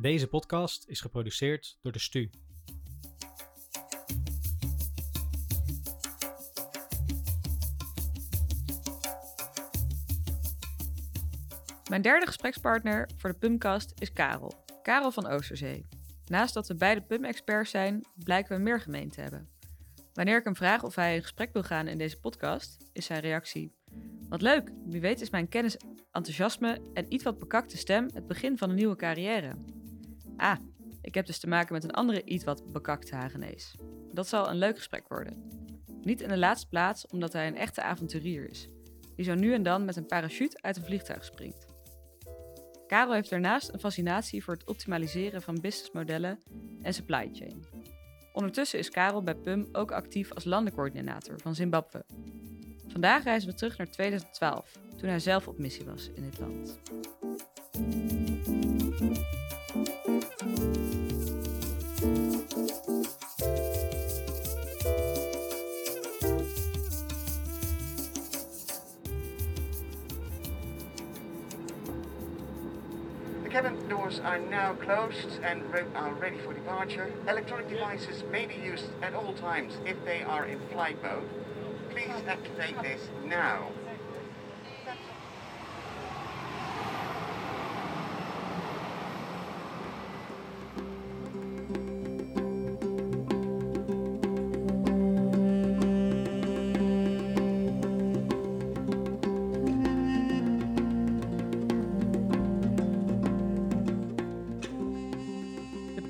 Deze podcast is geproduceerd door de STU. Mijn derde gesprekspartner voor de PUMcast is Karel. Karel van Oosterzee. Naast dat we beide PUM-experts zijn, blijken we meer gemeen te hebben. Wanneer ik hem vraag of hij in gesprek wil gaan in deze podcast, is zijn reactie: Wat leuk, wie weet is mijn kennis, enthousiasme en iets wat bekakte stem het begin van een nieuwe carrière. Ah, ik heb dus te maken met een andere iets wat bekakte Hagenees. Dat zal een leuk gesprek worden. Niet in de laatste plaats omdat hij een echte avonturier is, die zo nu en dan met een parachute uit een vliegtuig springt. Karel heeft daarnaast een fascinatie voor het optimaliseren van businessmodellen en supply chain. Ondertussen is Karel bij PUM ook actief als landencoördinator van Zimbabwe. Vandaag reizen we terug naar 2012, toen hij zelf op missie was in dit land. Are now closed and re- are ready for departure. Electronic devices may be used at all times if they are in flight mode. Please activate this now.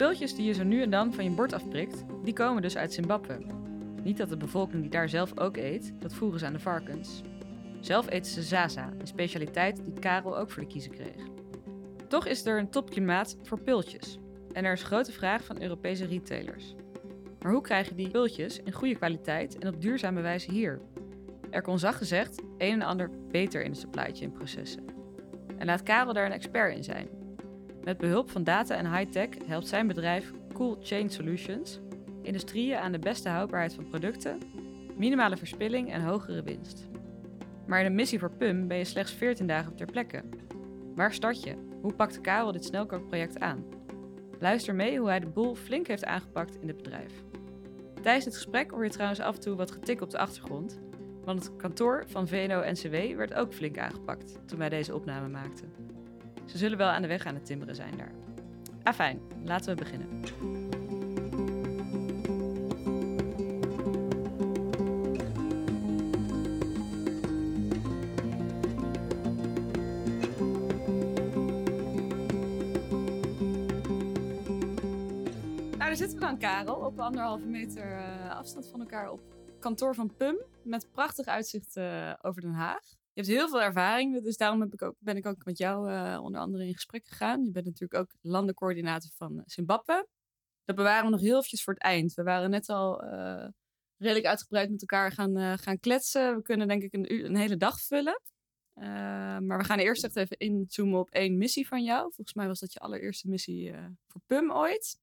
De piltjes die je zo nu en dan van je bord afprikt, die komen dus uit Zimbabwe. Niet dat de bevolking die daar zelf ook eet, dat voeren ze aan de varkens. Zelf eten ze zaza, een specialiteit die Karel ook voor de kiezer kreeg. Toch is er een topklimaat voor piltjes. En er is grote vraag van Europese retailers. Maar hoe krijg je die piltjes in goede kwaliteit en op duurzame wijze hier? Er kon zacht gezegd een en ander beter in de supply chain processen. En laat Karel daar een expert in zijn. Met behulp van data en high-tech helpt zijn bedrijf Cool Chain Solutions industrieën aan de beste houdbaarheid van producten, minimale verspilling en hogere winst. Maar in een missie voor PUM ben je slechts 14 dagen ter plekke. Waar start je? Hoe pakte Karel dit snelkookproject aan? Luister mee hoe hij de boel flink heeft aangepakt in het bedrijf. Tijdens het gesprek hoor je trouwens af en toe wat getik op de achtergrond, want het kantoor van VNO-NCW werd ook flink aangepakt toen wij deze opname maakten. Ze zullen wel aan de weg aan het timmeren zijn daar. Afijn, laten we beginnen. Nou, daar zitten we dan, Karel, op anderhalve meter eh, afstand van elkaar op kantoor van PUM. Met prachtig uitzicht eh, over Den Haag. Je hebt heel veel ervaring, dus daarom heb ik ook, ben ik ook met jou eh, onder andere in gesprek gegaan. Je bent natuurlijk ook landencoördinator van eh, Zimbabwe. Dat bewaren we nog heel eventjes voor het eind. We waren net al eh, redelijk uitgebreid met elkaar gaan, gaan kletsen. We kunnen denk ik een, een hele dag vullen. Maar we gaan eerst echt even inzoomen op één missie van jou. Volgens mij was dat je allereerste missie voor PUM ooit.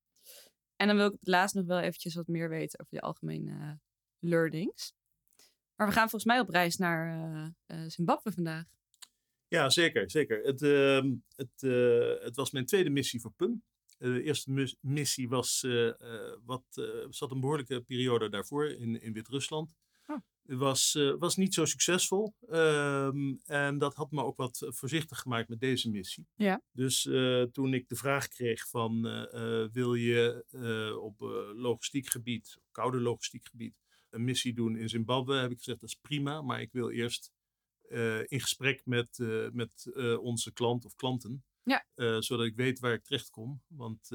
En dan wil ik het laatst nog wel eventjes wat meer weten over je algemene learnings. Maar we gaan volgens mij op reis naar eh, eh, Zimbabwe vandaag. Ja, zeker. zeker. Het, ehm, het, eh, het was mijn tweede missie voor PUM. De eerste mis- missie was, wat, zat een behoorlijke periode daarvoor in, in Wit-Rusland. Oh. Was, was niet zo succesvol. ehm, en dat had me ook wat voorzichtig gemaakt met deze missie. Ja. Dus toen ik de vraag kreeg van wil je op logistiek gebied, koude logistiek gebied, een missie doen in Zimbabwe, heb ik gezegd dat is prima, maar ik wil eerst eh, in gesprek met, eh, met eh, onze klant of klanten. Ja. Zodat ik weet waar ik terecht kom. Want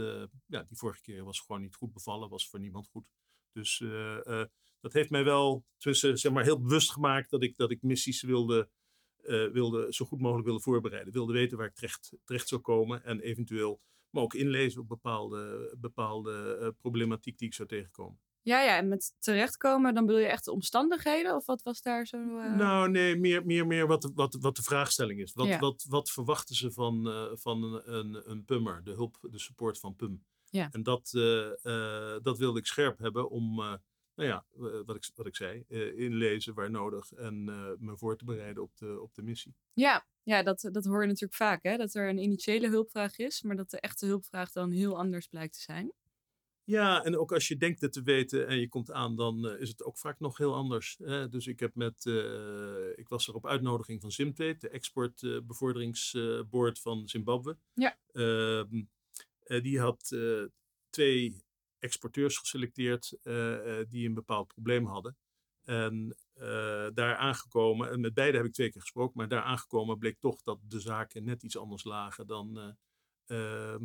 ja, die vorige keer was gewoon niet goed bevallen, was voor niemand goed. Dus dat heeft mij wel tussen, zeg maar, heel bewust gemaakt dat ik, dat ik missies wilde, wilde zo goed mogelijk wilde voorbereiden. Wilde weten waar ik terecht, terecht zou komen en eventueel me ook inlezen op bepaalde, bepaalde problematiek die ik zou tegenkomen. Ja, ja, en met terechtkomen, dan bedoel je echt de omstandigheden? Of wat was daar zo... eh, Nou, nee, meer, meer, meer wat, de- wat, wat de vraagstelling is. Wat, Ja. wat, wat verwachten ze van, eh, van een, een, een pummer, de hulp, de support van PUM? Ja. En dat, eh, dat wilde ik scherp hebben om, nou ja, wat ik, wat ik zei, inlezen waar nodig en me voor te bereiden op de, op de missie. Ja, ja dat, dat hoor je natuurlijk vaak, hè? dat er een initiële hulpvraag is, maar dat de echte hulpvraag dan heel anders blijkt te zijn. Ja, en ook als je denkt het te weten en je komt aan, dan is het ook vaak nog heel anders. Hè? Dus ik heb met, ik was er op uitnodiging van Zimtweet, de exportbevorderingsboord van Zimbabwe. Ja. Ehm, die had twee exporteurs geselecteerd die een bepaald probleem hadden. En daar aangekomen, en met beide heb ik twee keer gesproken, maar daar aangekomen bleek toch dat de zaken net iets anders lagen dan, ehm,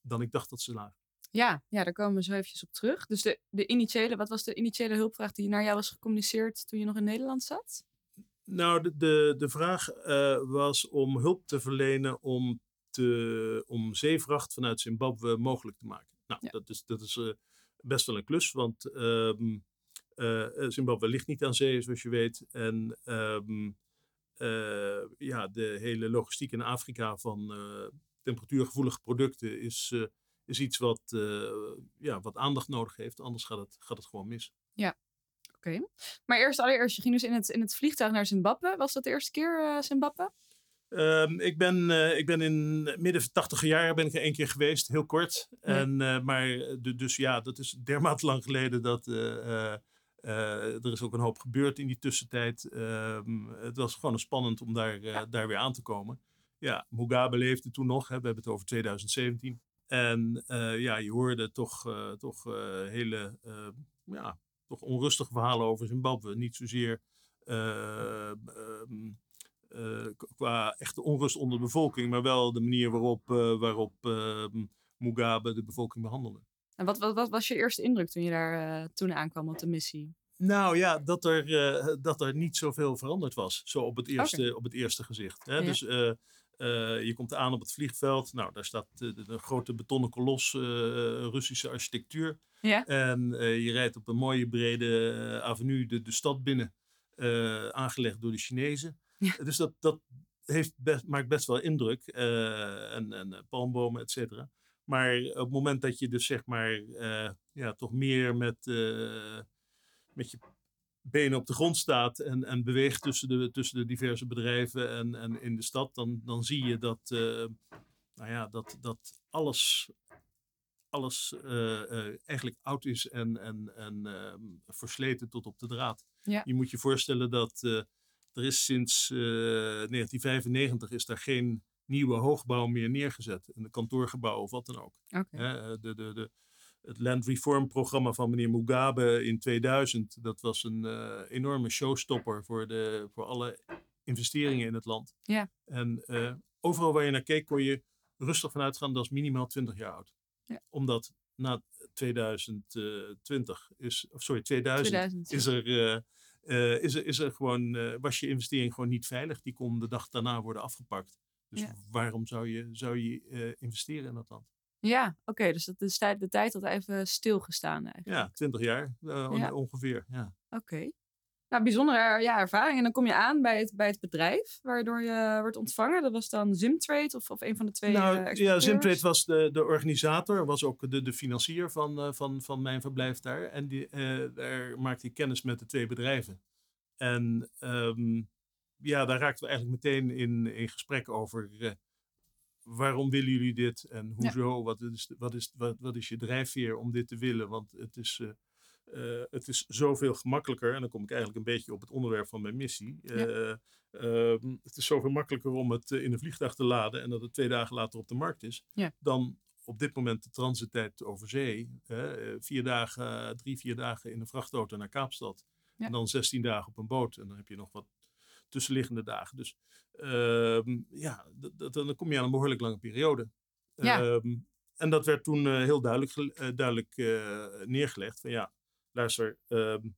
dan ik dacht dat ze lagen. Ja, ja, daar komen we zo eventjes op terug. Dus de, de initiële, wat was de initiële hulpvraag die naar jou was gecommuniceerd toen je nog in Nederland zat? Nou, de, de, de vraag was om hulp te verlenen om, te, om zeevracht vanuit Zimbabwe mogelijk te maken. Nou, dat is, dat is best wel een klus, want um, Zimbabwe ligt niet aan zee, zoals je weet. En um, ja, de hele logistiek in Afrika van temperatuurgevoelige producten is, is iets wat, ja, wat aandacht nodig heeft. Anders gaat het, gaat het gewoon mis. Ja, oké. Maar eerst allereerst, je ging dus in het, in het vliegtuig naar Zimbabwe. Was dat de eerste keer Zimbabwe? Um, ik, ben, uh, ik ben in midden 80 jaar ben ik er één keer geweest, heel kort. Ja. En, maar de, dus ja, dat is dermate lang geleden dat uh, er is ook een hoop gebeurd in die tussentijd. Um, het was gewoon spannend om daar, ja. daar weer aan te komen. Ja, Mugabe leefde toen nog, hè, we hebben het over 2017. En ja, je hoorde toch, toch hele ja, toch onrustige verhalen over Zimbabwe. Niet zozeer um, uh, qua echte onrust onder de bevolking, maar wel de manier waarop, uh, waarop uh, Mugabe de bevolking behandelde. En wat, wat, wat, was je eerste indruk toen je daar toen aankwam op de missie? Nou ja, dat er, dat er niet zoveel veranderd was, zo op het eerste, okay. op het eerste gezicht. Hè? Ja. Dus je komt aan op het vliegveld, nou daar staat de, de grote betonnen kolos, Russische architectuur. Ja. En je rijdt op een mooie brede avenue de, de stad binnen, aangelegd door de Chinezen. Ja. Dus dat, dat heeft best, maakt best wel indruk. En, en palmbomen, et cetera. Maar op het moment dat je dus zeg maar ja, toch meer met, met je benen op de grond staat en, en beweegt tussen de, tussen de diverse bedrijven en, en in de stad, dan, dan zie je dat, nou ja, dat, dat alles, alles eigenlijk oud is en, en, en versleten tot op de draad. Ja. Je moet je voorstellen dat er is sinds uh, 1995 is daar geen nieuwe hoogbouw meer neergezet. Een kantoorgebouw of wat dan ook. Okay. de, de, de, het Land Reform programma van meneer Mugabe in 2000, dat was een uh, enorme showstopper voor, de, voor alle investeringen in het land. Ja. En uh, overal waar je naar keek kon je rustig vanuit gaan, dat is minimaal 20 jaar oud. Ja. Omdat na 2020 is, of sorry, 2000, 2000 is er uh, is, er, is er gewoon, uh, was je investering gewoon niet veilig. Die kon de dag daarna worden afgepakt. Dus ja. waarom zou je, zou je uh, investeren in dat land? Ja, oké. Okay, dus dat is tijd, de tijd had even stilgestaan eigenlijk. Ja, 20 jaar ja. ongeveer. Ja. Oké. Okay. Nou, bijzondere ja, ervaring. En dan kom je aan bij het, bij het bedrijf waardoor je wordt ontvangen. Dat was dan Zimtrade of, of een van de twee nou, Ja, Zimtrade was de, de organisator, was ook de, de financier van, uh, van, van mijn verblijf daar. En die, daar maakte ik kennis met de twee bedrijven. En um, ja, daar raakten we eigenlijk meteen in, in gesprek over... Waarom willen jullie dit en hoezo? Ja. Wat, is, wat, is, wat, wat is je drijfveer om dit te willen? Want het is... Uh, het is zoveel gemakkelijker, en dan kom ik eigenlijk een beetje op het onderwerp van mijn missie. Ja. uh, het is zoveel makkelijker om het in een vliegtuig te laden en dat het twee dagen later op de markt is, ja. dan op dit moment de transittijd over zee. vier dagen, drie, vier dagen in een vrachtauto naar Kaapstad. En dan 16 dagen op een boot. En dan heb je nog wat tussenliggende dagen. Dus ehm, ja, dan kom je aan een behoorlijk lange periode. Ja. Ehm, en dat werd toen heel duidelijk, duidelijk neergelegd. Van ja, luister, um,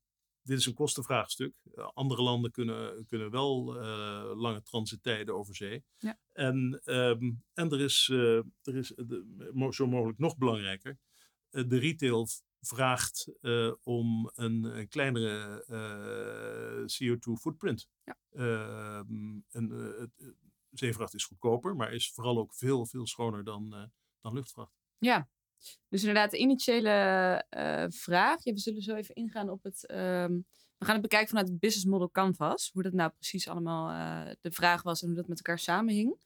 dit is een kostenvraagstuk. Andere landen kunnen, kunnen wel uh, lange transittijden over zee. Ja. En, um, en er is, uh, er is de, zo mogelijk nog belangrijker. de retail vraagt om een, een kleinere CO2 footprint. Ja. Um, en, zeevracht is goedkoper, maar is vooral ook veel, veel schoner dan, dan luchtvracht. Ja, dus inderdaad, de initiële eh, vraag. Ja, we zullen zo even ingaan op het. ehm, we gaan het bekijken vanuit het business model canvas. Hoe dat nou precies allemaal eh, de vraag was en hoe dat met elkaar samenhing.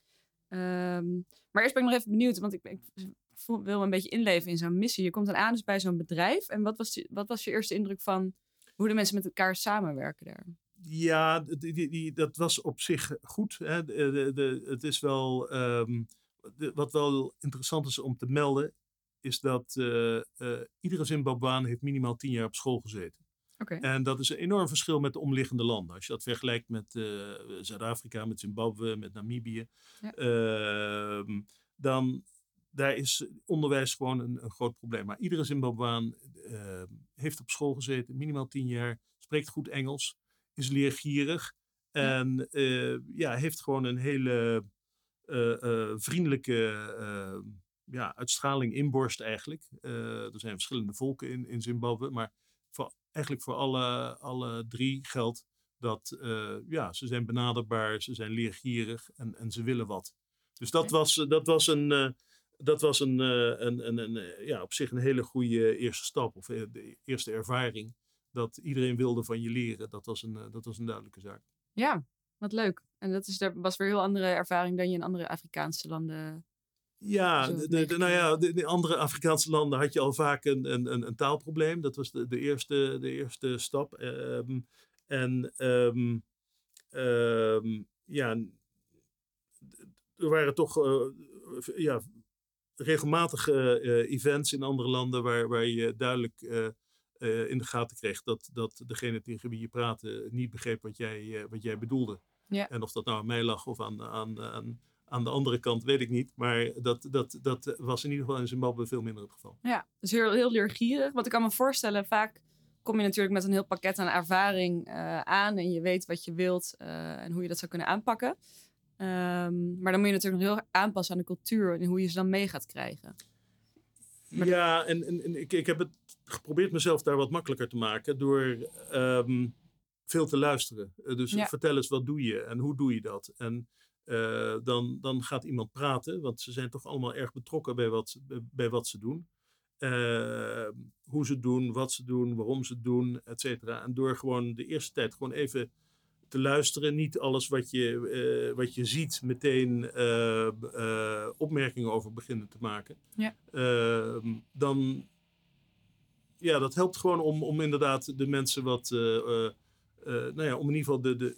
Ehm, maar eerst ben ik nog even benieuwd, want ik, ik wil me een beetje inleven in zo'n missie. Je komt dan aan dus bij zo'n bedrijf. En wat was, die- wat was je eerste indruk van hoe de mensen met elkaar samenwerken daar? Ja, die, die, die- dat was op zich goed. Hè. De, de, de- het is wel, ehm, wat wel interessant is om te melden, is dat eh, eh, iedere Zimbabweaan heeft minimaal tien jaar op school gezeten. Oké. En dat is een enorm verschil met de omliggende landen. Als je dat vergelijkt met eh, Zuid-Afrika, met Zimbabwe, met Namibië, Ja. ehm, dan daar is onderwijs gewoon een, een groot probleem. Maar iedere Zimbabweaan eh, heeft op school gezeten, minimaal tien jaar, spreekt goed Engels, is leergierig en eh, ja, heeft gewoon een hele eh, eh, vriendelijke eh, ja, uitstraling, inborst eigenlijk. Er zijn verschillende volken in, in Zimbabwe, maar voor, eigenlijk voor alle, alle drie geldt dat ja, ze zijn benaderbaar, ze zijn leergierig en, en ze willen wat. Dus dat was, dat was een... eh, dat was een, eh, een, een, een, eh, ja, op zich een hele goede eerste stap. Of eh, de eerste ervaring. Dat iedereen wilde van je leren. Dat was een, eh, dat was een duidelijke zaak. Ja, wat leuk. En dat is, daar was weer een heel andere ervaring dan je in andere Afrikaanse landen. Ja, de, nou ja, de andere Afrikaanse landen had je al vaak een, een, een, taalprobleem. Dat was de, de, eerste, de eerste stap. Ehm, en ehm, ehm, ja, er waren toch eh, ja, regelmatige eh, events in andere landen waar, waar je duidelijk eh, eh, in de gaten kreeg dat, dat degene tegen wie je praatte niet begreep wat jij, eh, wat jij bedoelde. Ja. En of dat nou aan mij lag of aan, aan, aan, aan de andere kant, weet ik niet. Maar dat, dat, dat was in ieder geval in Zimbabwe veel minder het geval. Ja, dus heel, heel leergierig. Wat ik kan me voorstellen, vaak kom je natuurlijk met een heel pakket aan ervaring eh, aan. En je weet wat je wilt eh, en hoe je dat zou kunnen aanpakken. Ehm, maar dan moet je natuurlijk nog heel erg aanpassen aan de cultuur en hoe je ze dan mee gaat krijgen. Maar- Ja, en, en, en ik, ik heb het geprobeerd mezelf daar wat makkelijker te maken door ehm, veel te luisteren. Eh, dus Ja. vertel eens, wat doe je en hoe doe je dat? En eh, dan, dan gaat iemand praten, want ze zijn toch allemaal erg betrokken bij wat, bij wat ze doen. Eh, hoe ze het doen, wat ze doen, waarom ze het doen, et cetera. En door gewoon de eerste tijd gewoon even te luisteren, niet alles wat je, eh, wat je ziet meteen eh, eh, opmerkingen over beginnen te maken. Ja. Ehm, dan, ja, dat helpt gewoon om, om inderdaad de mensen wat, nou ja, om in ieder geval de, de,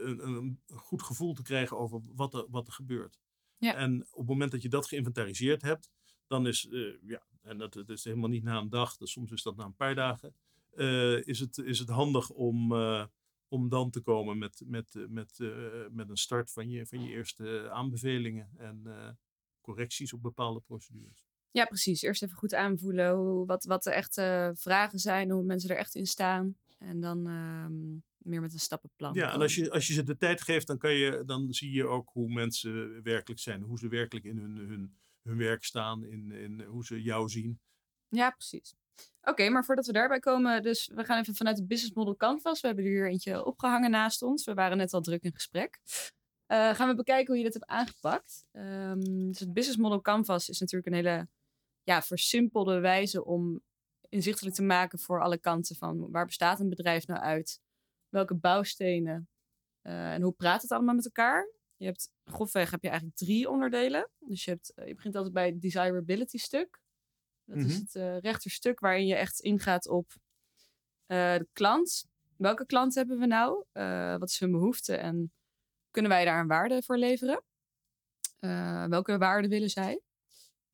een, een goed gevoel te krijgen over wat er, wat er gebeurt. Ja. En op het moment dat je dat geïnventariseerd hebt, dan is, ja, en dat, dat is helemaal niet na een dag, dus soms is dat na een paar dagen, is, het, is het handig om, om dan te komen met, met, eh, met, eh, met een start van je, van je eerste aanbevelingen en eh, correcties op bepaalde procedures. Ja, precies. Eerst even goed aanvoelen hoe, wat, wat de echte vragen zijn, hoe mensen er echt in staan. En dan ehm, meer met een stappenplan. Ja, en als je, als je ze de tijd geeft, dan, kan je, dan zie je ook hoe mensen werkelijk zijn. Hoe ze werkelijk in hun, hun, hun werk staan, in, in hoe ze jou zien. Ja, precies. Oké, maar voordat we daarbij komen, dus we gaan even vanuit het business model canvas. We hebben er hier eentje opgehangen naast ons. We waren net al druk in gesprek. Eh, gaan we bekijken hoe je dit hebt aangepakt. Ehm, dus het business model canvas is natuurlijk een hele ja, versimpelde wijze om inzichtelijk te maken voor alle kanten van waar bestaat een bedrijf nou uit? Welke bouwstenen? eh, en hoe praat het allemaal met elkaar? Je hebt grofweg heb je eigenlijk drie onderdelen. Dus je, hebt, eh, je begint altijd bij het desirability stuk. Dat is Mhm. het eh rechterstuk waarin je echt ingaat op eh, de klant. Welke klant hebben we nou? Eh, wat is hun behoefte en kunnen wij daar een waarde voor leveren? Welke waarde willen zij?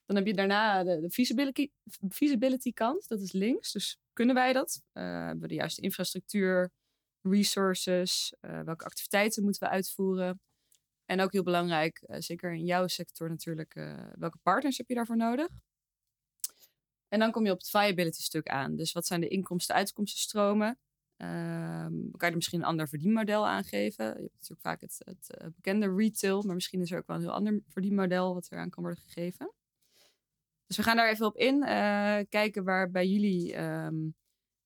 Dan heb je daarna de, de feasibility, feasibility kant, dat is links. Dus kunnen wij dat? Hebben we de juiste infrastructuur, resources? Welke activiteiten moeten we uitvoeren? En ook heel belangrijk, zeker in jouw sector natuurlijk, welke partners heb je daarvoor nodig? En dan kom je op het viability stuk aan. Dus wat zijn de inkomsten-uitkomstenstromen? Ehm kan je er misschien een ander verdienmodel aangeven? Je hebt natuurlijk vaak het, het eh, bekende retail, maar misschien is er ook wel een heel ander verdienmodel wat eraan kan worden gegeven. Dus we gaan daar even op in. eh, kijken waar bij jullie ehm,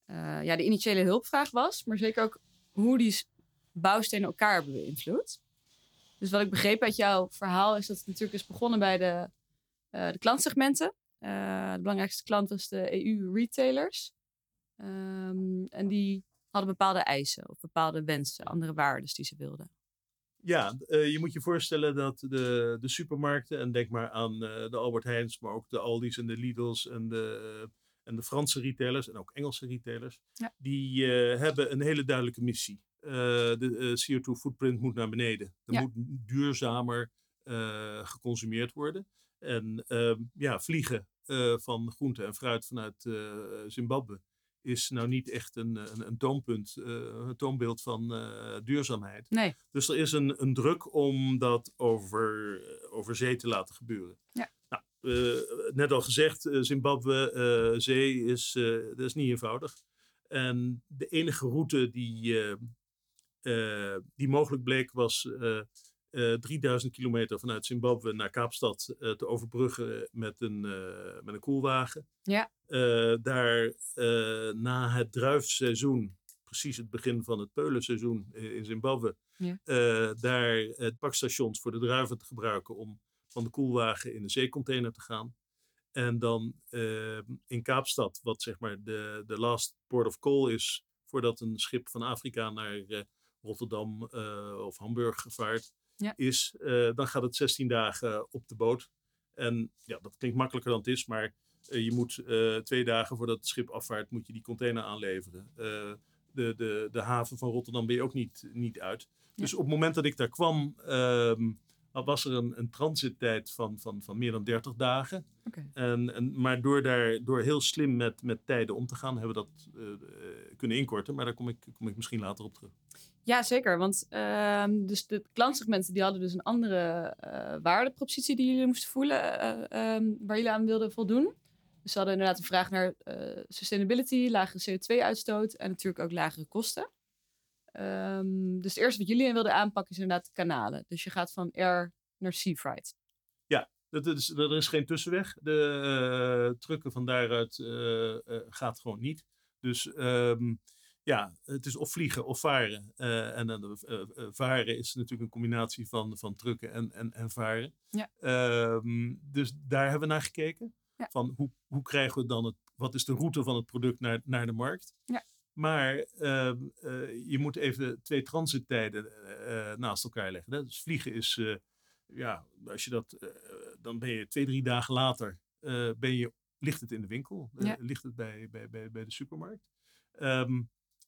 eh, ja, de initiële hulpvraag was, maar zeker ook hoe die bouwstenen elkaar hebben beïnvloed. Dus wat ik begreep uit jouw verhaal is dat het natuurlijk is begonnen bij de, de klantsegmenten. Eh, de belangrijkste klant was de EU-retailers. Ehm, en die hadden bepaalde eisen of bepaalde wensen, andere waarden die ze wilden. Ja, eh, je moet je voorstellen dat de, de supermarkten, en denk maar aan eh, de Albert Heijns, maar ook de Aldi's en de Lidl's en de, en de Franse retailers en ook Engelse retailers, Ja. die hebben een hele duidelijke missie. De CO2-footprint moet naar beneden. Er Ja. moet duurzamer geconsumeerd worden. En ehm, ja, vliegen eh, van groente en fruit vanuit eh, Zimbabwe is nou niet echt een, een, een toonpunt, eh, een toonbeeld van duurzaamheid. Nee, Dus er is een, een druk om dat over, over zee te laten gebeuren. Ja. Nou, net al gezegd, Zimbabwe, zee, is, dat is niet eenvoudig. En de enige route die, die mogelijk bleek was eh, 3000 kilometer vanuit Zimbabwe naar Kaapstad eh, te overbruggen met een, eh, met een koelwagen. Ja. Eh, daar eh, na het druifseizoen, precies het begin van het peulenseizoen eh, in Zimbabwe, Ja. eh, daar het bakstations voor de druiven te gebruiken om van de koelwagen in de zeecontainer te gaan. En dan eh, in Kaapstad, wat zeg maar de, de last port of call is voordat een schip van Afrika naar eh, Rotterdam eh, of Hamburg vaart, Ja. is, eh, dan gaat het 16 dagen op de boot. En ja, dat klinkt makkelijker dan het is, maar eh, je moet eh, twee dagen voordat het schip afvaart, moet je die container aanleveren. De, de, de haven van Rotterdam ben je ook niet, niet uit. Dus op het moment dat ik daar kwam, ehm, was er een, een transittijd van, van, van meer dan 30 dagen. oké. En, en, maar door, daar, door heel slim met, met tijden om te gaan, hebben we dat kunnen inkorten. Maar daar kom ik, kom ik misschien later op terug. Ja, zeker. Want ehm, dus de klantsegmenten die hadden dus een andere eh waardepropositie die jullie moesten voelen, eh, ehm, waar jullie aan wilden voldoen. Dus ze hadden inderdaad een vraag naar eh, sustainability, lagere CO2-uitstoot en natuurlijk ook lagere kosten. Ehm, dus het eerste wat jullie in wilden aanpakken is inderdaad kanalen. Dus je gaat van air naar sea freight. Dat is, er is geen tussenweg. De trucken van daaruit gaat gewoon niet. Dus ja, het is of vliegen of varen. Eh, en eh, varen is natuurlijk een combinatie van, van trucken en, en, en varen. Ja. Ehm, dus daar hebben we naar gekeken. Ja. Van hoe, hoe krijgen we dan het, wat is de route van het product naar, naar de markt? Ja. Maar ehm, eh, je moet even twee transittijden naast elkaar leggen. Hè? Dus vliegen is, ja, als je dat, dan ben je twee, drie dagen later, ben je, ligt het in de winkel, Ja. ligt het bij, bij, bij, bij de supermarkt. Ehm,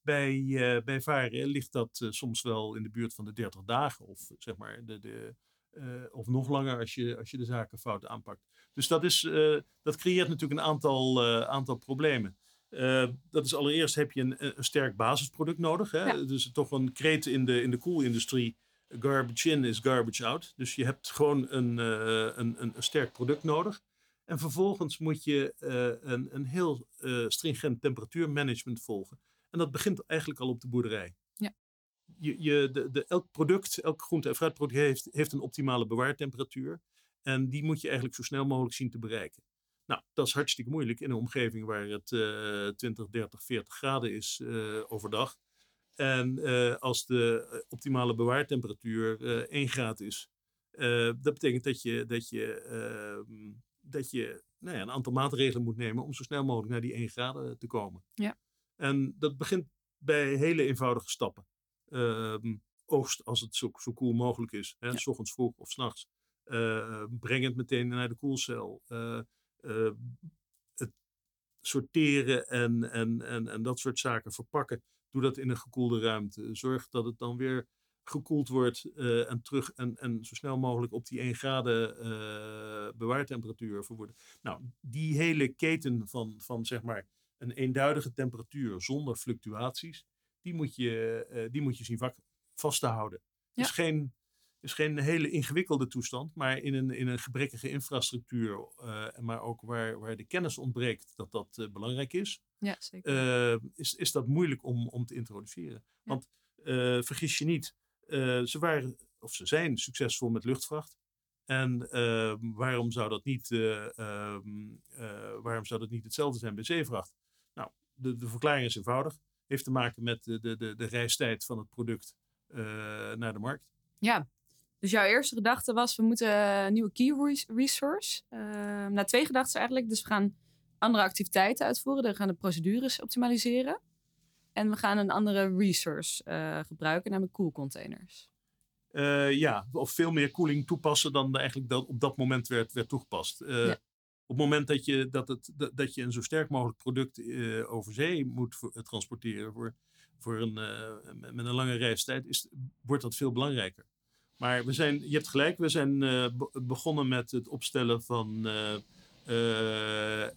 bij, eh, bij varen ligt dat eh, soms wel in de buurt van de 30 dagen, of zeg maar, de, de, eh, of nog langer als je, als je de zaken fout aanpakt. Dus dat, is, eh, dat creëert natuurlijk een aantal, eh, aantal problemen. Eh, dat is allereerst heb je een, een sterk basisproduct nodig. Hè? Ja. Dus toch een kreet in de, in de koelindustrie. Garbage in is garbage out. Dus je hebt gewoon een, eh, een, een, een sterk product nodig. En vervolgens moet je eh, een, een heel eh, stringent temperatuurmanagement volgen. En dat begint eigenlijk al op de boerderij. Ja. Je, je, de, de, elk product, elk groente- en fruitproduct heeft, heeft een optimale bewaartemperatuur. En die moet je eigenlijk zo snel mogelijk zien te bereiken. Nou, dat is hartstikke moeilijk in een omgeving waar het eh 20, 30, 40 graden is eh, overdag. En eh, als de eh, optimale bewaartemperatuur eh 1 graad is, dat betekent dat je, dat je, ehm, dat je nou ja, een aantal maatregelen moet nemen om zo snel mogelijk naar die 1 graden te komen. Ja. En dat begint bij hele eenvoudige stappen. Ehm, oogst als het zo, zo koel mogelijk is, hè, Ja. s ochtends vroeg of s'nachts. Uh, breng het meteen naar de koelcel. Uh, uh, het sorteren en, en, en, en dat soort zaken verpakken. Doe dat in een gekoelde ruimte. Zorg dat het dan weer gekoeld wordt en terug en, en zo snel mogelijk op die 1 graden bewaartemperatuur verwoorden. Nou, die hele keten van, van zeg maar een eenduidige temperatuur zonder fluctuaties, die moet je, uh, die moet je zien vast te houden. Ja. is geen is geen hele ingewikkelde toestand, maar in een, in een gebrekkige infrastructuur, uh, maar ook waar, waar de kennis ontbreekt dat dat uh, belangrijk is, ja, zeker. Is, is dat moeilijk om, om te introduceren. Ja. Want vergis je niet, ze waren of ze zijn succesvol met luchtvracht. En waarom, zou dat niet, ehm, waarom zou dat niet hetzelfde zijn bij zeevracht? Nou, de, de verklaring is eenvoudig. Heeft te maken met de, de, de, de reistijd van het product naar de markt. Ja, Dus jouw eerste gedachte was, we moeten een nieuwe key res- resource. Uh, nou, twee gedachten eigenlijk. Dus we gaan andere activiteiten uitvoeren. We gaan de procedures optimaliseren. En we gaan een andere resource uh, gebruiken, namelijk koelcontainers. Uh, ja, of veel meer koeling toepassen dan eigenlijk dat op dat moment werd, werd toegepast. Uh, ja. Op het moment dat je, dat het, dat, dat je een zo sterk mogelijk product uh, over zee moet voor, transporteren voor, voor een, met een lange reistijd, is, wordt dat veel belangrijker. Maar we zijn, je hebt gelijk, we zijn begonnen met het opstellen van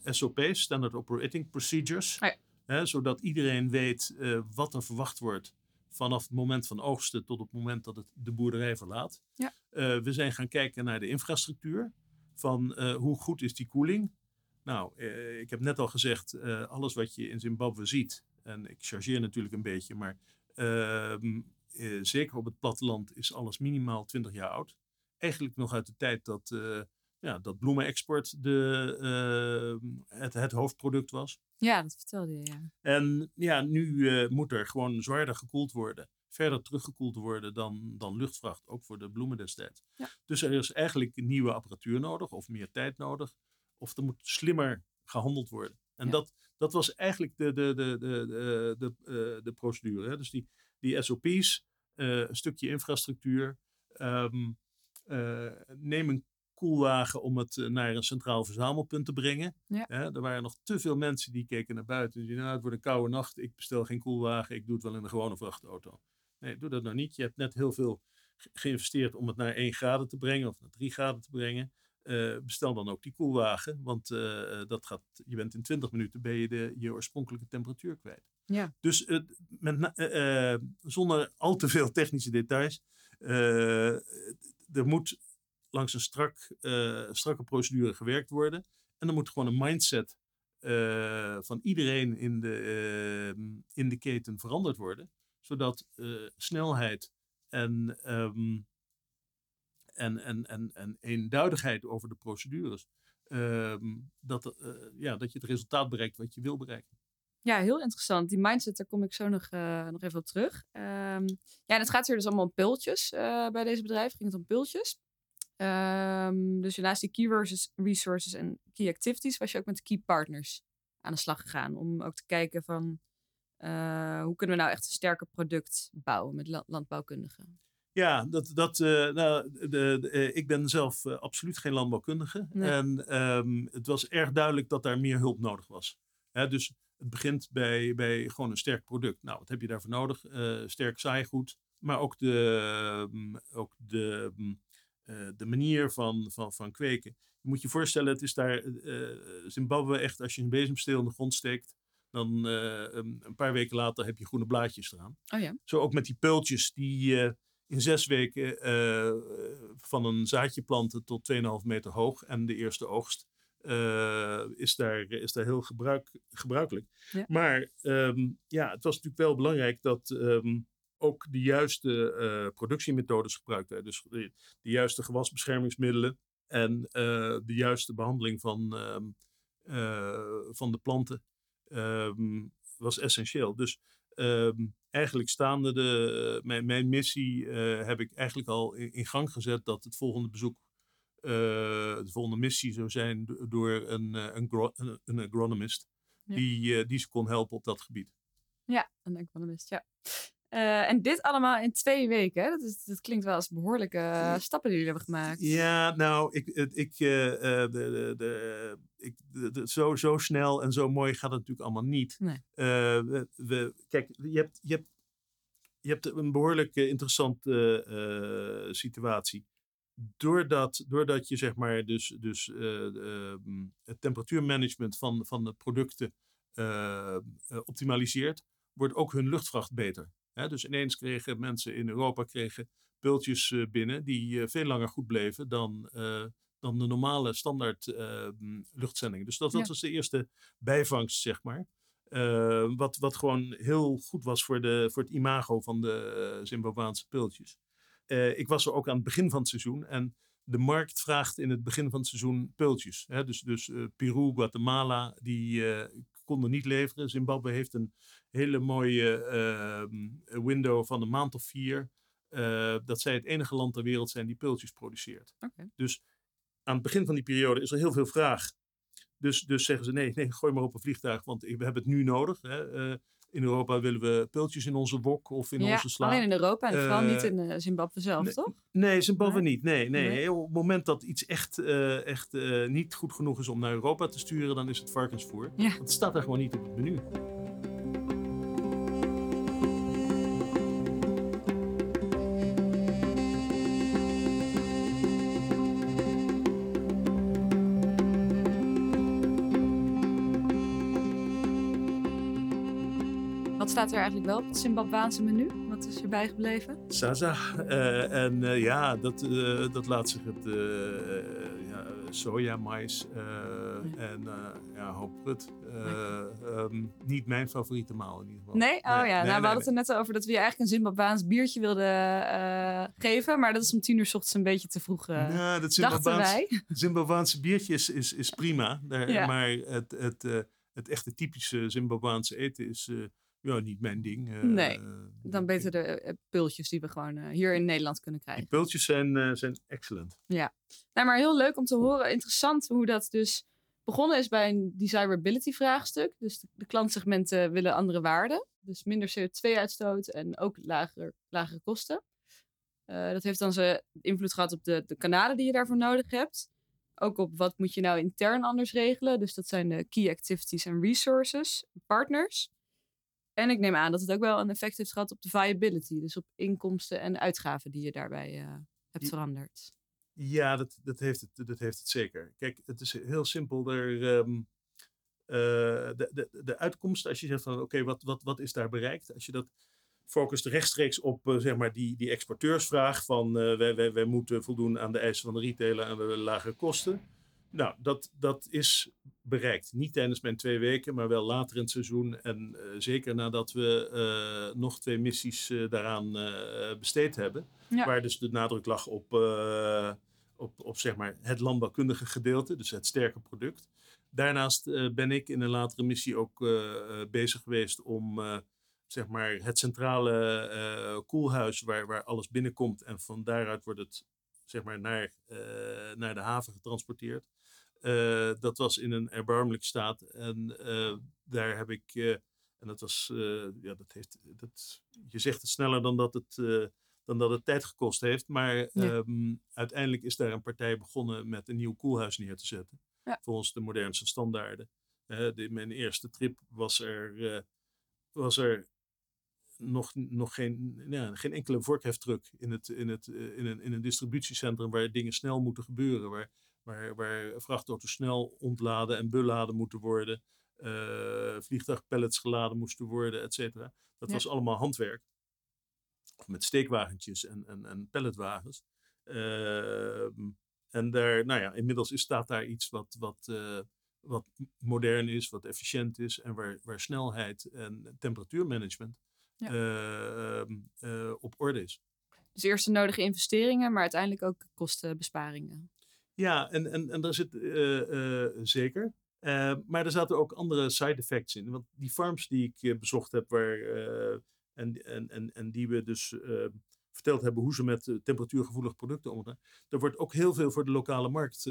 SOP's, Standard Operating Procedures. Ja. Hè, zodat iedereen weet wat er verwacht wordt vanaf het moment van oogsten tot het moment dat het de boerderij verlaat. Ja. Uh, we zijn gaan kijken naar de infrastructuur. Van uh, hoe goed is die koeling? Nou, uh, ik heb net al gezegd, alles wat je in Zimbabwe ziet, en ik chargeer natuurlijk een beetje, maar ehm, zeker op het platteland is alles minimaal 20 jaar oud. Eigenlijk nog uit de tijd dat, ja, dat bloemenexport de, het, het hoofdproduct was. Ja, dat vertelde je, ja. En ja, nu moet er gewoon zwaarder gekoeld worden. Verder teruggekoeld worden dan, dan luchtvracht, ook voor de bloemen destijds. Ja. Dus er is eigenlijk nieuwe apparatuur nodig, of meer tijd nodig. Of er moet slimmer gehandeld worden. En Ja. dat, dat was eigenlijk de, de, de, de, de, de, eh, de procedure. Hè? Dus die, die SOP's, eh, een stukje infrastructuur. ehm, eh, neem een koelwagen om het naar een centraal verzamelpunt te brengen. Ja. Hè, er waren nog te veel mensen die keken naar buiten. Die zeiden, nou, het wordt een koude nacht, ik bestel geen koelwagen, ik doe het wel in een gewone vrachtauto. Nee, doe dat nou niet. Je hebt net heel veel ge- geïnvesteerd om het naar 1 graden te brengen of naar 3 graden te brengen. Eh, bestel dan ook die koelwagen, want eh, dat gaat, je bent in 20 minuten ben je de, je oorspronkelijke temperatuur kwijt. Ja. Dus eh, met, eh, eh, zonder al te veel technische details, eh, er moet langs een strak, eh, strakke procedure gewerkt worden. En er moet gewoon een mindset eh, van iedereen in de, eh, in de keten veranderd worden. Zodat eh, snelheid en, ehm, en, en, en, en eenduidigheid over de procedures. ehm, dat, eh, ja, dat je het resultaat bereikt wat je wil bereiken. Ja, heel interessant. Die mindset, daar kom ik zo nog, eh, nog even op terug. Ehm, ja, en het gaat hier dus allemaal om pultjes bij deze bedrijf. Ging het om pultjes. Dus naast die key resources- en key activities was je ook met key partners aan de slag gegaan. Om ook te kijken van eh, hoe kunnen we nou echt een sterker product bouwen met la- landbouwkundigen. Ja, dat, dat, eh, nou, de, de, eh, ik ben zelf absoluut geen landbouwkundige. Nee. En ehm, het was erg duidelijk dat daar meer hulp nodig was. Hè, dus het begint bij, bij gewoon een sterk product. Nou, wat heb je daarvoor nodig? Sterk zaaigoed, maar ook de, ehm, ook de, ehm, eh, de manier van, van, van kweken. Je moet je voorstellen, het is daar Zimbabwe echt, als je een bezemsteel in de grond steekt, dan eh, een paar weken later heb je groene blaadjes eraan. Oh ja. Zo ook met die peultjes die eh, in zes weken eh, van een zaadje planten tot 2,5 meter hoog. En de eerste oogst is, daar, is daar heel gebruik, gebruikelijk. Ja. Maar ehm, ja, het was natuurlijk wel belangrijk dat ehm, ook de juiste productiemethodes gebruikt werden. Dus de, de juiste gewasbeschermingsmiddelen en de juiste behandeling van, ehm, eh, van de planten ehm, was essentieel. Dus ehm, eigenlijk staande de, mijn, mijn missie eh, heb ik eigenlijk al in, in gang gezet dat het volgende bezoek, eh, de volgende missie zou zijn do- door een, eh, een, een, een agronomist Ja. die, eh, die ze kon helpen op dat gebied. Ja, een economist, ja. Eh, en dit allemaal in twee weken. Hè? Dat, is, dat klinkt wel als behoorlijke eh, stappen die jullie hebben gemaakt. Ja, nou, ik, ik, eh, de, de, de, ik, de, de- zo, zo snel en zo mooi gaat het natuurlijk allemaal niet. Nee. We, we- kijk, je hebt, je, hebt, je hebt een behoorlijk eh, interessante situatie. Doordat, doordat je zeg maar dus, dus het temperatuurmanagement van, van de producten optimaliseert, wordt ook hun luchtvracht beter. Hè, dus ineens kregen mensen in Europa kregen pultjes eh, binnen die eh, veel langer goed bleven dan, eh, dan de normale standaard eh, m, luchtzendingen. Dus dat, dat Ja. was de eerste bijvangst, zeg maar. Eh, wat, wat gewoon heel goed was voor, de, voor het imago van de Zimbabwaanse pultjes. Ik was er ook aan het begin van het seizoen en de markt vraagt in het begin van het seizoen pultjes. Hè? Dus, dus Peru, Guatemala, die konden niet leveren. Zimbabwe heeft een hele mooie ehm, window van een maand of vier eh, dat zij het enige land ter wereld zijn die pultjes produceert. Dus aan het begin van die periode is er heel veel vraag. Dus, dus zeggen ze nee, nee, gooi maar op een vliegtuig, want we hebben het nu nodig. Hè. Eh, in Europa willen we pultjes in onze wok of in ja, onze sla. alleen in Europa en vooral niet in eh, Zimbabwe zelf, nee, toch? Nee, Zimbabwe Nee? niet. Nee, nee. Nee? Op het moment dat iets echt, echt niet goed genoeg is om naar Europa te sturen, dan is het varkensvoer. Ja. Want het staat er gewoon niet op het menu. Staat er eigenlijk wel op het Zimbabwaanse menu? Wat is je bijgebleven? Saza. Eh, en eh, ja, dat, eh, dat laat zich het ja, soja, mais en ja, hoop prut. Eh, ehm, niet mijn favoriete maal in ieder geval. Nee? Oh ja, nou, we hadden het er net over dat we je eigenlijk een Zimbabwaans biertje wilden geven. Maar dat is om tien uur 's ochtends een beetje te vroeg, eh, Nou, dat Zimbabwaans. Zimbabwaanse biertje is, is, is prima. Daar, Ja. Maar het, het, het echte typische Zimbabwaanse eten is ja, niet mijn ding. Eh, Nee, eh, Dan beter de eh, pultjes die we gewoon hier in Nederland kunnen Die krijgen. pultjes zijn, zijn excellent. Nou, maar heel leuk om te horen. Interessant hoe dat dus begonnen is bij een desirability vraagstuk. Dus de, de klantsegmenten willen andere waarden. Dus minder CO2-uitstoot en ook lager, lagere kosten. Dat heeft dan zijn invloed gehad op de, de kanalen die je daarvoor nodig hebt. Ook op wat moet je nou intern anders regelen. Dus dat zijn de key activities en resources, partners. En ik neem aan dat het ook wel een effect heeft gehad op de viability. Dus op inkomsten en uitgaven die je daarbij eh, hebt veranderd. Ja, dat, dat, heeft het, dat heeft het zeker. Kijk, het is heel simpel. Er, ehm, eh, de, de, de uitkomst, als je zegt van oké, wat, wat, wat is daar bereikt? Als je dat focust rechtstreeks op eh, zeg maar die, die exporteursvraag van wij, wij, wij moeten voldoen aan de eisen van de retailer en we willen lagere kosten. Nou, dat, dat is bereikt. Niet tijdens mijn twee weken, maar wel later in het seizoen. En eh, zeker nadat we eh, nog twee missies eh, daaraan besteed hebben. Ja. Waar dus de nadruk lag op, op, op zeg maar het landbouwkundige gedeelte, dus het sterke product. Daarnaast ben ik in een latere missie ook bezig geweest om zeg maar het centrale koelhuis waar, waar alles binnenkomt en van daaruit wordt het zeg maar naar, naar de haven getransporteerd. Eh, dat was in een erbarmelijk staat en eh, daar heb ik, eh, en dat was, ja, dat heeft, dat, je zegt het sneller dan dat het, dan dat het tijd gekost heeft, maar Ja. ehm, uiteindelijk is daar een partij begonnen met een nieuw koelhuis neer te zetten, Ja. volgens de modernste standaarden. De, mijn eerste trip was er, was er nog, nog geen, ja, geen enkele vorkheftruck in, het, in, het, in, een, in een distributiecentrum waar dingen snel moeten gebeuren. Waar, waar, waar vrachtauto's snel ontladen en beladen moeten worden. eh vliegtuigpallets geladen moesten worden, et cetera. Dat Ja. was allemaal handwerk. Met steekwagentjes en, en, en palletwagens. Ehm, en daar, nou ja, inmiddels is, staat daar iets wat, wat, eh, wat modern is, wat efficiënt is en waar, waar snelheid en temperatuurmanagement Ja. eh, ehm, eh, op orde is. Dus eerst de nodige investeringen, maar uiteindelijk ook kostenbesparingen. Ja, en, en, en daar zit eh, eh, zeker. Eh, maar er zaten ook andere side effects in. Want die farms die ik bezocht heb, waar, en, en, en, en die we dus verteld hebben hoe ze met temperatuurgevoelige producten omgaan, er wordt ook heel veel voor de lokale markt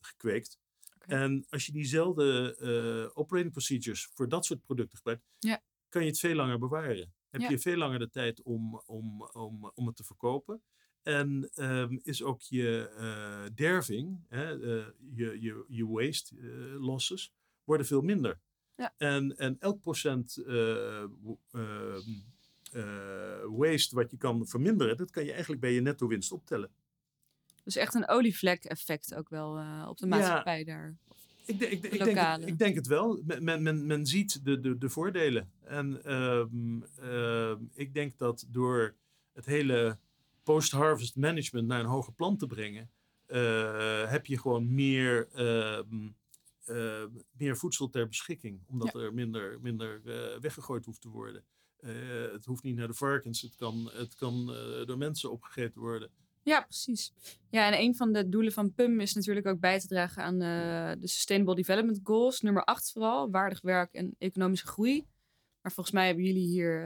gekweekt. En als je diezelfde eh, operating procedures voor dat soort producten gebruikt, Ja. kan je het veel langer bewaren. Heb Ja. je veel langer de tijd om, om, om, om het te verkopen. En ehm, is ook je eh, derving, hè, eh, je, je, je waste eh, losses, worden veel minder. Ja. En, en elk procent eh, ehm, eh, waste wat je kan verminderen, dat kan je eigenlijk bij je netto winst optellen. Dus echt een olievlek effect ook wel op de Ja. maatschappij daar. Ik, denk- ik, De ik, denk het, ik denk het wel. Men, men, ziet de, de, de voordelen. En ehm, ik denk dat door het hele post-harvest management naar een hoger plan te brengen, eh, heb je gewoon meer, ehm, eh, meer voedsel ter beschikking. Omdat er minder, minder eh, weggegooid hoeft te worden. Eh, het hoeft niet naar de varkens, het kan, het kan door mensen opgegeten worden. Ja, precies. Ja, en een van de doelen van PUM is natuurlijk ook bij te dragen aan de Sustainable Development Goals. Nummer 8 vooral, waardig werk en economische groei. Maar volgens mij hebben jullie hier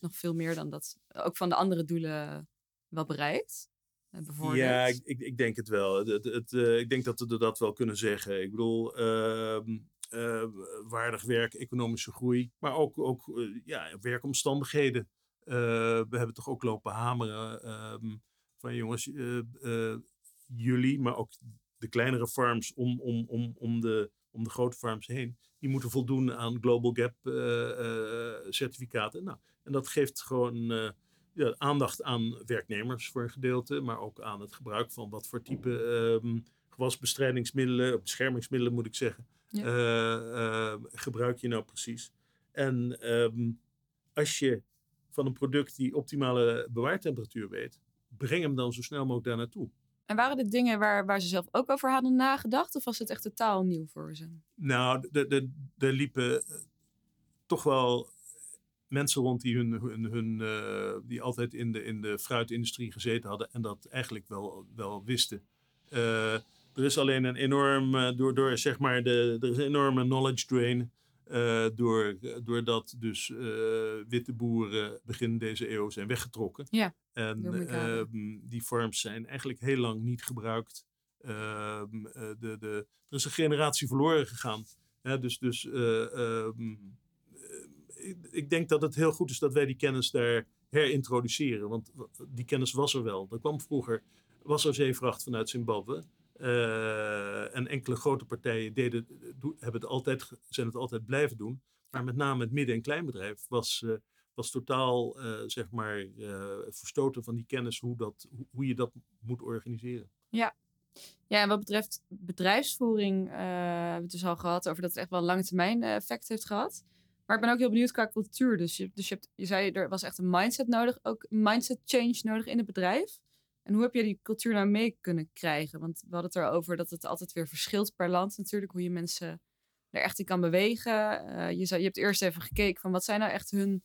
nog veel meer dan dat. Ook van de andere doelen wel bereikt. eh, bijvoorbeeld. Ja, ik, ik, denk het wel. Het, het, het, eh, ik denk dat we dat wel kunnen zeggen. Ik bedoel, ehm, eh, waardig werk, economische groei, maar ook, ook ja, werkomstandigheden. We hebben toch ook lopen hameren ehm, van jongens, jullie, maar ook de kleinere farms om, om, om, om, de, om de grote farms heen, die moeten voldoen aan Global Gap certificaten. Nou, en dat geeft gewoon ja, aandacht aan werknemers voor een gedeelte, maar ook aan het gebruik van wat voor type ehm, gewasbestrijdingsmiddelen, beschermingsmiddelen moet ik zeggen, Ja. eh, eh, gebruik je nou precies. En ehm, als je van een product die optimale bewaartemperatuur weet, breng hem dan zo snel mogelijk daar naartoe. En waren dit dingen waar, waar ze zelf ook over hadden nagedacht? Of was het echt totaal nieuw voor ze? Nou, er liepen eh, toch wel mensen rond die, hun, hun, hun, eh, die altijd in de, in de fruitindustrie gezeten hadden en dat eigenlijk wel, wel wisten. Eh, er is alleen een enorm, eh, door, door zeg maar, de, er is een enorme knowledge drain. eh, door, doordat dus witte boeren begin deze eeuw zijn weggetrokken. Ja, en ehm, die farms zijn eigenlijk heel lang niet gebruikt. Ehm, eh, de, de, er is een generatie verloren gegaan. Hè, dus dus eh, ehm, eh, ik, denk dat het heel goed is dat wij die kennis daar herintroduceren. Want die kennis was er wel. Er kwam vroeger, was er zeevracht vanuit Zimbabwe. Eh, en enkele grote partijen deden, hebben het altijd, zijn het altijd blijven doen. Maar met name het midden- en kleinbedrijf was, eh, was totaal eh, zeg maar, verstoten van die kennis hoe, dat, hoe, je dat moet organiseren. Ja, en wat betreft bedrijfsvoering, hebben we het dus al gehad over dat het echt wel een lange termijn effect heeft gehad. Maar ik ben ook heel benieuwd qua cultuur. Dus, je, dus je, hebt, je zei, er was echt een mindset nodig, ook een mindset change nodig in het bedrijf. En hoe heb je die cultuur nou mee kunnen krijgen? Want we hadden het erover dat het altijd weer verschilt per land natuurlijk, hoe je mensen er echt in kan bewegen. Eh, je, zou, je hebt eerst even gekeken van wat zijn nou echt hun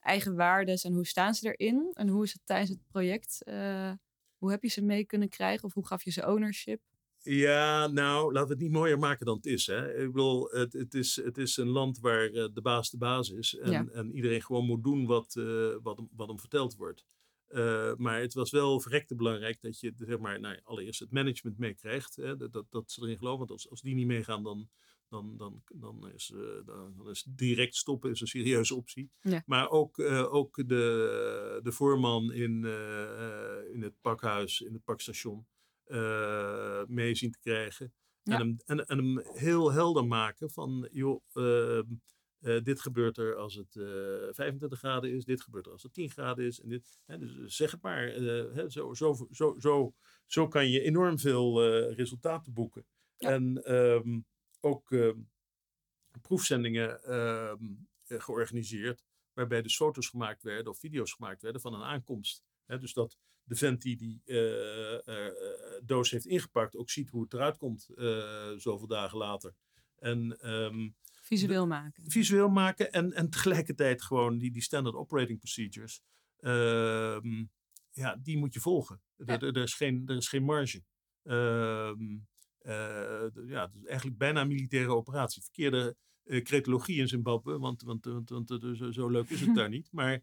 eigen waarden en hoe staan ze erin? En hoe is het tijdens het project? eh, hoe heb je ze mee kunnen krijgen? Of hoe gaf je ze ownership? Ja, nou, laten we het niet mooier maken dan het is. Hè? Ik bedoel, het, het, is, het is een land waar eh, de baas de baas is. En, Ja. en iedereen gewoon moet doen wat, eh, wat, hem, wat hem verteld wordt. Eh, maar het was wel verrekte belangrijk dat je zeg maar, nou, allereerst het management meekrijgt. hè, Dat, dat, dat ze erin geloven. Want als, als die niet meegaan, dan, dan, dan, dan, is, dan, dan is direct stoppen is een serieuze optie. Ja. Maar ook, ook de, de voorman in, in het pakhuis, in het pakstation, mee zien te krijgen. Ja. En, hem, en, en hem heel helder maken van, joh, ehm, eh, dit gebeurt er als het eh 25 graden is, dit gebeurt er als het 10 graden is. En dit, hè, dus zeg het maar, eh, hè, zo, zo, zo, zo, zo kan je enorm veel eh, resultaten boeken. Ja. En ehm, ook ehm, proefzendingen eh, georganiseerd, waarbij dus foto's gemaakt werden of video's gemaakt werden van een aankomst. Hè, dus dat de vent die die eh, eh, eh, doos heeft ingepakt ook ziet hoe het eruit komt zoveel dagen later. En ehm, Visueel maken. visueel maken en, en tegelijkertijd gewoon die, die standard operating procedures. ehm, ja, die moet je volgen. Er, Ja. er, er is, geen, er is geen marge. D- ja, het is eigenlijk bijna een militaire operatie. Verkeerde eh cretologie in Zimbabwe, want, want, want, want zo, zo leuk is het daar niet. Maar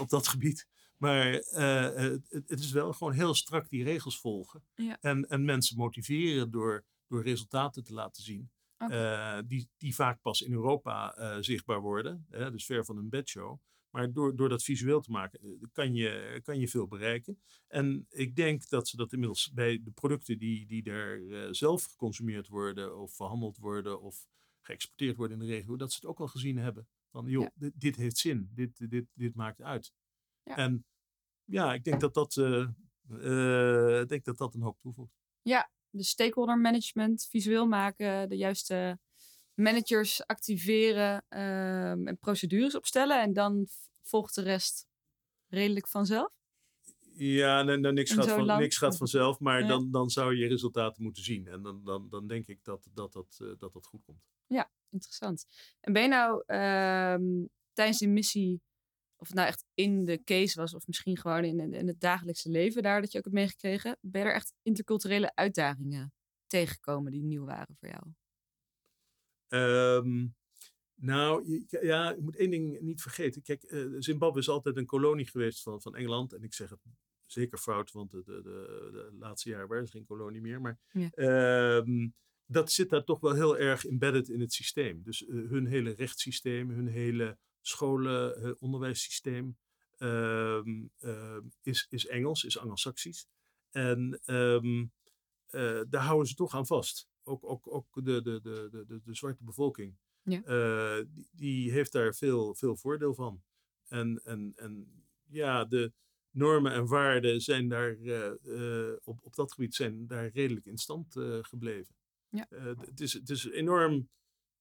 op dat gebied. Maar eh, het, is wel gewoon heel strak die regels volgen. Ja. En, en mensen motiveren door, door resultaten te laten zien. Eh, die, die vaak pas in Europa eh, zichtbaar worden. Dus ver van een bedshow. Maar door, door dat visueel te maken kan je, kan je veel bereiken. En ik denk dat ze dat inmiddels bij de producten die, die daar zelf geconsumeerd worden of verhandeld worden of geëxporteerd worden in de regio, dat ze het ook al gezien hebben. Van joh, Ja. dit, dit heeft zin, dit, dit, dit maakt uit. Ja. En ja, ik denk dat dat, eh, eh, ik denk dat, dat een hoop toevoegt. de stakeholder management, visueel maken, de juiste managers activeren ehm, en procedures opstellen. En dan volgt de rest redelijk vanzelf. Ja, nou, nou, niks, gaat van, niks gaat vanzelf, maar Ja. dan, dan zou je resultaten moeten zien. En dan, dan, dan denk ik dat dat, dat, eh, dat, dat goed komt. Interessant. En ben je nou ehm, tijdens die missie, of het nou echt in de case was, of misschien gewoon in, in het dagelijkse leven daar dat je ook hebt meegekregen, ben je er echt interculturele uitdagingen tegengekomen die nieuw waren voor jou? Ehm, Nou, je, ja, je moet één ding niet vergeten. Kijk, eh, Zimbabwe is altijd een kolonie geweest van, van Engeland. En ik zeg het zeker fout, want de, de, de, de laatste jaren waren ze geen kolonie meer. Maar Ja. ehm, dat zit daar toch wel heel erg embedded in het systeem. Dus eh, hun hele rechtssysteem, hun hele scholen, eh, onderwijssysteem ehm, ehm, is, is Engels, is Anglo-Saxisch. En ehm, eh, daar houden ze toch aan vast. Ook, ook, ook de, de, de, de, de, zwarte bevolking. Ja. eh, die, die heeft daar veel, veel voordeel van. En, en, en ja, de normen en waarden zijn daar op, op dat gebied zijn daar redelijk in stand gebleven. Ja. Het, is, het is enorm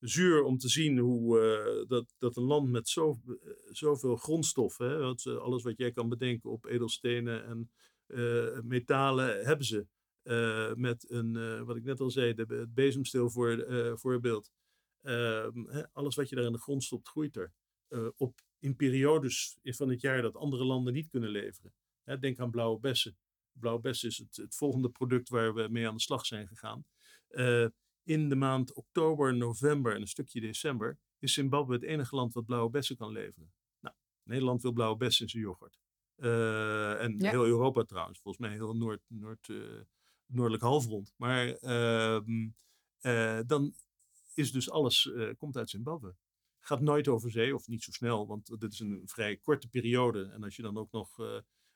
zuur om te zien hoe eh, dat, dat een land met zo, eh, zoveel grondstoffen, ze- alles wat jij kan bedenken op edelstenen en eh, metalen, hebben ze. Eh, met een, eh, wat ik net al zei, de, het bezemsteel voor, eh, voorbeeld. Ehm, alles wat je daar in de grond stopt, groeit er. Eh, op, in periodes van het jaar dat andere landen niet kunnen leveren. Denk aan blauwe bessen. Blauwe bessen is het, het volgende product waar we mee aan de slag zijn gegaan. Eh, in de maand oktober, november en een stukje december is Zimbabwe het enige land wat blauwe bessen kan leveren. Nou, Nederland wil blauwe bessen in zijn yoghurt. Eh, en Ja. heel Europa trouwens, volgens mij heel Noord, Noord, eh, Noordelijk halfrond. Maar ehm, eh, dan is dus alles, komt uit Zimbabwe. Gaat nooit over zee, of niet zo snel, want dit is een vrij korte periode. En als je dan ook nog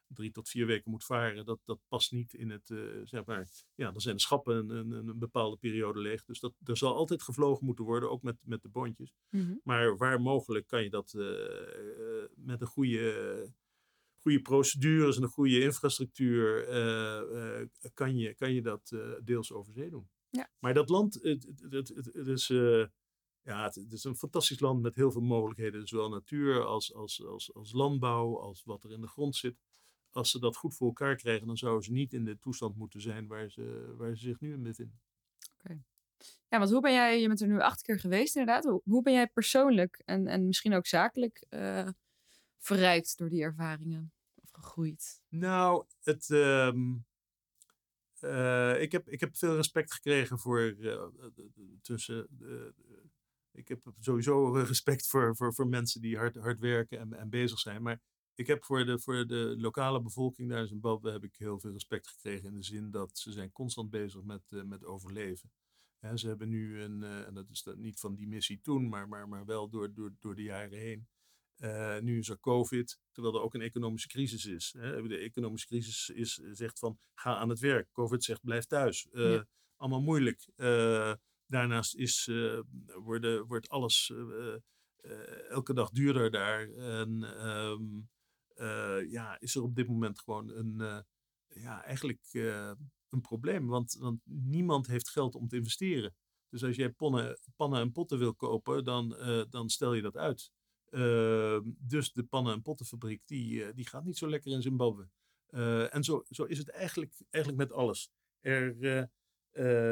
drie tot vier weken moet varen, dat, dat past niet in het, eh, zeg maar, ja, dan zijn de schappen een, een, een bepaalde periode leeg. Dus dat, er zal altijd gevlogen moeten worden, ook met, met de boontjes. Mhm. Maar waar mogelijk kan je dat eh, met een goede, goede procedures en een goede infrastructuur, eh, kan, je, kan je dat deels over zee doen. Ja. Maar dat land, het, het, het, het- is, ja, het is een fantastisch land met heel veel mogelijkheden. Zowel natuur als, als, als, als landbouw, als wat er in de grond zit. Als ze dat goed voor elkaar krijgen, dan zouden ze niet in de toestand moeten zijn waar ze, waar ze zich nu in bevinden. Ja, want hoe ben jij, je bent er nu acht keer geweest inderdaad. Hoe, hoe ben jij persoonlijk en, en misschien ook zakelijk eh, verrijkt door die ervaringen? Of gegroeid? Nou, het, ehm, eh, ik, heb, ik heb veel respect gekregen voor eh, tussen. ik heb sowieso respect voor, voor, voor mensen die hard, hard werken en, en bezig zijn. Maar ik heb voor de, voor de lokale bevolking daar in Zimbabwe heb ik heel veel respect gekregen. In de zin dat ze zijn constant bezig met, eh, met overleven. Ze hebben nu een, eh, en dat is dan niet van die missie toen, maar, maar, maar wel door, door, door de jaren heen. Eh, nu is er COVID, terwijl er ook een economische crisis is. Hè. De economische crisis is, zegt van ga aan het werk. COVID zegt blijf thuis. Ja. Allemaal moeilijk. Daarnaast is, worden, wordt alles elke dag duurder daar. En ehm, eh, ja, is er op dit moment gewoon een, eh, ja, eigenlijk eh, een probleem. Want, want niemand heeft geld om te investeren. Dus als jij ponnen, pannen en potten wil kopen, dan, dan stel je dat uit. Ehm, dus de pannen- en pottenfabriek, die, die gaat niet zo lekker in Zimbabwe. En zo, zo is het eigenlijk, eigenlijk met alles. Er, eh,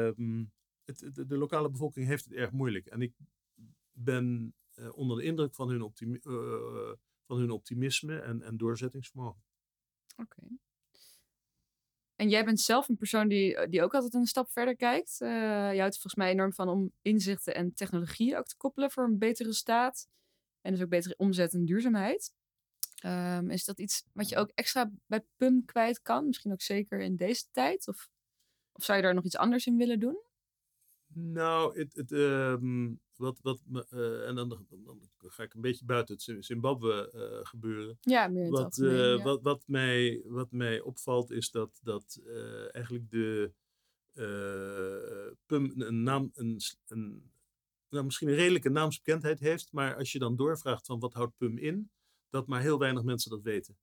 ehm, het, de, de lokale bevolking heeft het erg moeilijk. En ik ben onder de indruk van hun, optimi- eh, van hun optimisme en, en doorzettingsvermogen. Oké. En jij bent zelf een persoon die, die ook altijd een stap verder kijkt. Eh je houdt er volgens mij enorm van om inzichten en technologie ook te koppelen voor een betere staat. En dus ook betere omzet en duurzaamheid. Ehm, is dat iets wat je ook extra bij PUM kwijt kan? Misschien ook zeker in deze tijd? Of, of zou je daar nog iets anders in willen doen? Nou, het, het, ehm, wat, wat me, eh, en dan, dan, ga ik een beetje buiten het Zim- Zimbabwe eh, gebeuren. Ja, meer Wat, algemeen, eh, ja. wat, wat, mij, wat mij opvalt is dat, dat eigenlijk de PUM een naam, een, een, nou, misschien een redelijke naamsbekendheid heeft, maar als je dan doorvraagt van wat houdt PUM in, dat maar heel weinig mensen dat weten.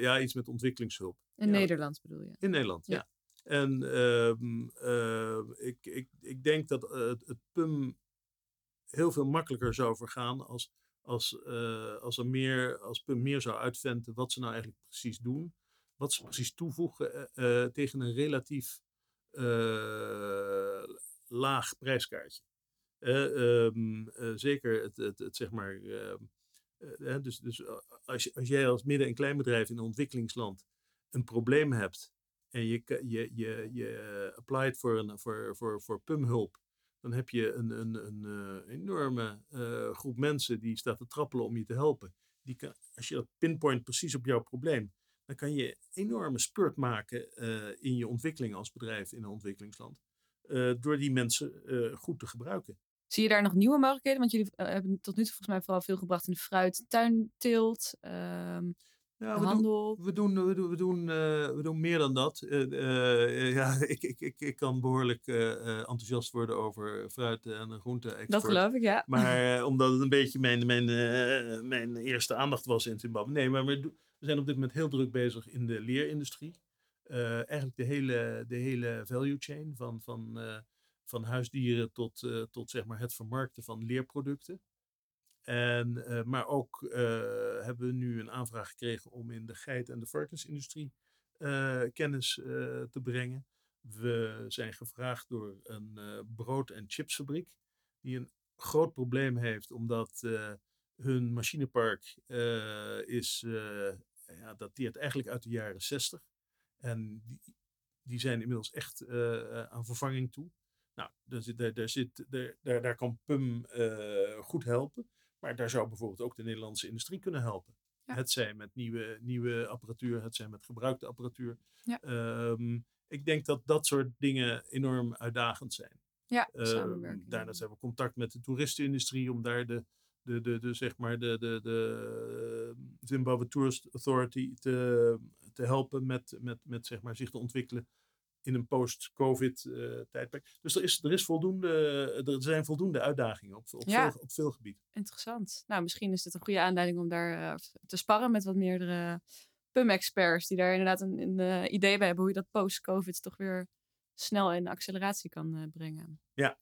Ja, iets met ontwikkelingshulp. In ja. Nederland bedoel je? In Nederland, ja. Ja. En ehm, eh, ik, ik, ik denk dat het, het PUM heel veel makkelijker zou vergaan als, als, eh, als, er meer, als meer zou uitventen wat ze nou eigenlijk precies doen. Wat ze precies toevoegen eh, eh, tegen een relatief laag prijskaartje. Eh, ehm, eh, zeker het, het, het zeg maar. ehm, eh, eh, dus dus als, als jij als midden- en kleinbedrijf in een ontwikkelingsland een probleem hebt en je, je, je, je applied voor, een, voor, voor, voor PUM-hulp, dan heb je een, een, een eh, enorme eh, groep mensen die staat te trappelen om je te helpen. Die kan, als je dat pinpoint precies op jouw probleem, dan kan je enorme spurt maken eh, in je ontwikkeling als bedrijf in een ontwikkelingsland. door die mensen goed te gebruiken. Zie je daar nog nieuwe mogelijkheden? Want jullie hebben tot nu toe volgens mij vooral veel gebracht in de fruit, tuinteelt, ehm Ja, we doen, we, doen, we, doen, we, doen, eh, we doen meer dan dat. Eh, eh, ja, ik, ik, ik, ik kan behoorlijk eh, eh, enthousiast worden over fruit en groente. Dat geloof ik, ja. Maar omdat het een beetje mijn, mijn, mijn eerste aandacht was in Zimbabwe. Nee, maar we, we zijn op dit moment heel druk bezig in de leerindustrie. Eigenlijk de hele, de hele value chain van, van, van huisdieren tot, tot zeg maar het vermarkten van leerproducten. Eh, maar ook eh, hebben we nu een aanvraag gekregen om in de geit- en de varkensindustrie eh, kennis te brengen. We zijn gevraagd door een brood- en chipsfabriek die een groot probleem heeft omdat hun machinepark is, ja, dateert eigenlijk uit de jaren 60. En die, die zijn inmiddels echt aan vervanging toe. Nou, daar, zit, daar, zit, daar, daar, kan PUM goed helpen. Maar daar zou bijvoorbeeld ook de Nederlandse industrie kunnen helpen. Ja. Het zij met nieuwe, nieuwe apparatuur, het zij met gebruikte apparatuur. Ja. Ehm, ik denk dat dat soort dingen enorm uitdagend zijn. Ja, samenwerking. daarnaast hebben we contact met de toeristenindustrie om daar de, de, de, de, zeg maar de, de, de Zimbabwe Tourist Authority te, te helpen met, met, met zeg maar, zich te ontwikkelen in een post-COVID eh, tijdperk. Dus er, is, er, is voldoende, er zijn voldoende uitdagingen op, op, Ja. veel, op veel gebieden. Interessant. Nou, misschien is dit een goede aanleiding om daar eh, te sparren met wat meerdere PUM-experts die daar inderdaad een, een eh, idee bij hebben hoe je dat post-COVID toch weer snel in acceleratie kan eh, brengen. Ja,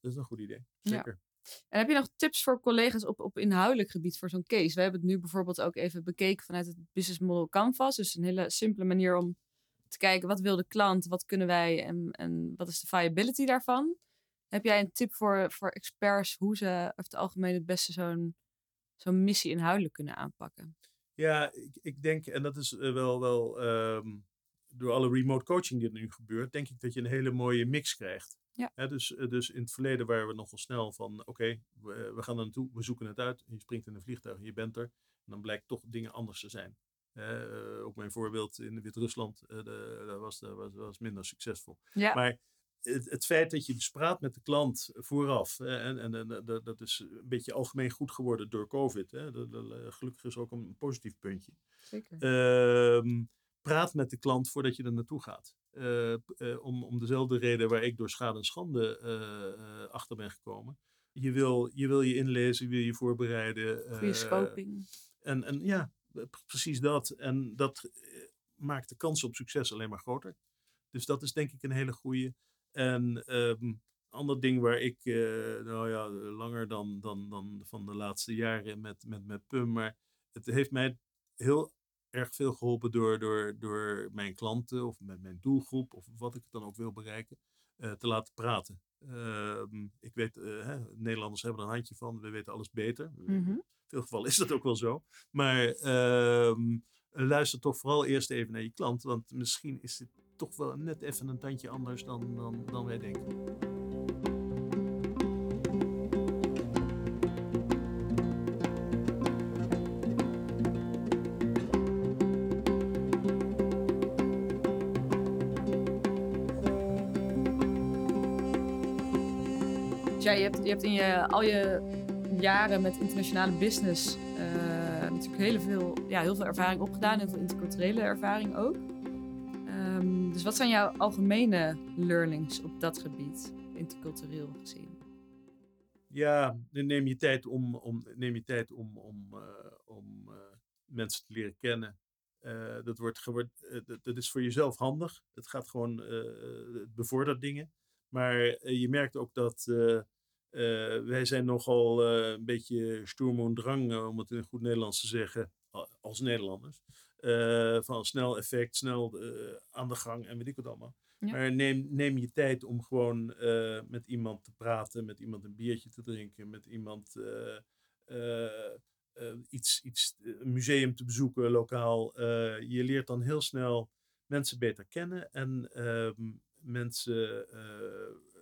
dat is een goed idee. Ja. Zeker. En heb je nog tips voor collega's op, op inhoudelijk gebied voor zo'n case? We hebben het nu bijvoorbeeld ook even bekeken vanuit het Business Model Canvas. Dus een hele simpele manier om te kijken wat wil de klant, wat kunnen wij en, en wat is de viability daarvan. Heb jij een tip voor, voor experts hoe ze over het algemeen het beste zo'n zo'n missie inhoudelijk kunnen aanpakken? Ja, ik, ik denk, en dat is eh, wel, wel ehm, door alle remote coaching die er nu gebeurt, denk ik dat je een hele mooie mix krijgt. Ja. Dus, eh, dus in het verleden waren we nogal snel van, oké, we, we gaan er naartoe, we zoeken het uit. Je springt in een vliegtuig, je bent er. En dan blijkt toch dingen anders te zijn. Eh, ook mijn voorbeeld in Wit-Rusland, dat was, was, was minder succesvol. Ja, Maar het, het feit dat je dus praat met de klant vooraf, en, en, en dat- dat is een beetje algemeen goed geworden door COVID. Hè, dat, dat, eh, gelukkig is ook een positief puntje. zeker. Ehm, praat met de klant voordat je er naartoe gaat. Eh, om, om dezelfde reden waar ik door schade en schande achter ben gekomen. Je wil, je wil je inlezen, je wil je voorbereiden. Goede scoping. en, en ja, precies dat. En dat eh, maakt de kans op succes alleen maar groter. Dus dat is denk ik een hele goede. En een ander ding waar ik, eh, nou ja, langer dan, dan, dan van de laatste jaren met, met, met PUM, maar het heeft mij heel erg veel geholpen door, door, door mijn klanten of met mijn doelgroep of wat ik dan ook wil bereiken, eh, te laten praten. Ehm, ik weet, eh, hè, Nederlanders hebben er een handje van, we weten alles beter. Mhm. Veel gevallen is dat ook wel zo. Maar ehm, luister toch vooral eerst even naar je klant. Want misschien is het toch wel net even een tandje anders dan, dan, dan wij denken. Ja, je hebt, je hebt in je, al je jaren met internationale business eh, natuurlijk heel veel, ja, heel veel ervaring opgedaan. Heel veel interculturele ervaring ook. Ehm, dus wat zijn jouw algemene learnings op dat gebied, intercultureel gezien? Ja, neem je tijd om, om, neem je tijd om, om, eh, om eh, mensen te leren kennen. Dat, wordt, dat, dat is voor jezelf handig. Het gaat gewoon, het bevordert dingen. Maar je merkt ook dat wij zijn nogal eh, een beetje stoerm und drang, eh, om het in goed Nederlands te zeggen, als Nederlanders. Eh, van snel effect, snel eh, aan de gang en weet ik wat allemaal. Ja. Maar neem, neem je tijd om gewoon eh, met iemand te praten, met iemand een biertje te drinken, met iemand eh, eh, eh, iets, iets, eh, een museum te bezoeken lokaal. Eh, je leert dan heel snel mensen beter kennen en ehm, mensen eh,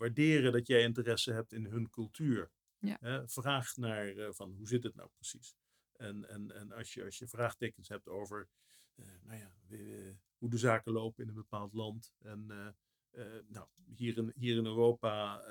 waarderen dat jij interesse hebt in hun cultuur. Ja. Hè, vraag naar eh, van hoe zit het nou precies. En, en, en als, je, als je vraagtekens hebt over eh, nou ja, hoe de zaken lopen in een bepaald land. En eh, nou, hier, in, hier in Europa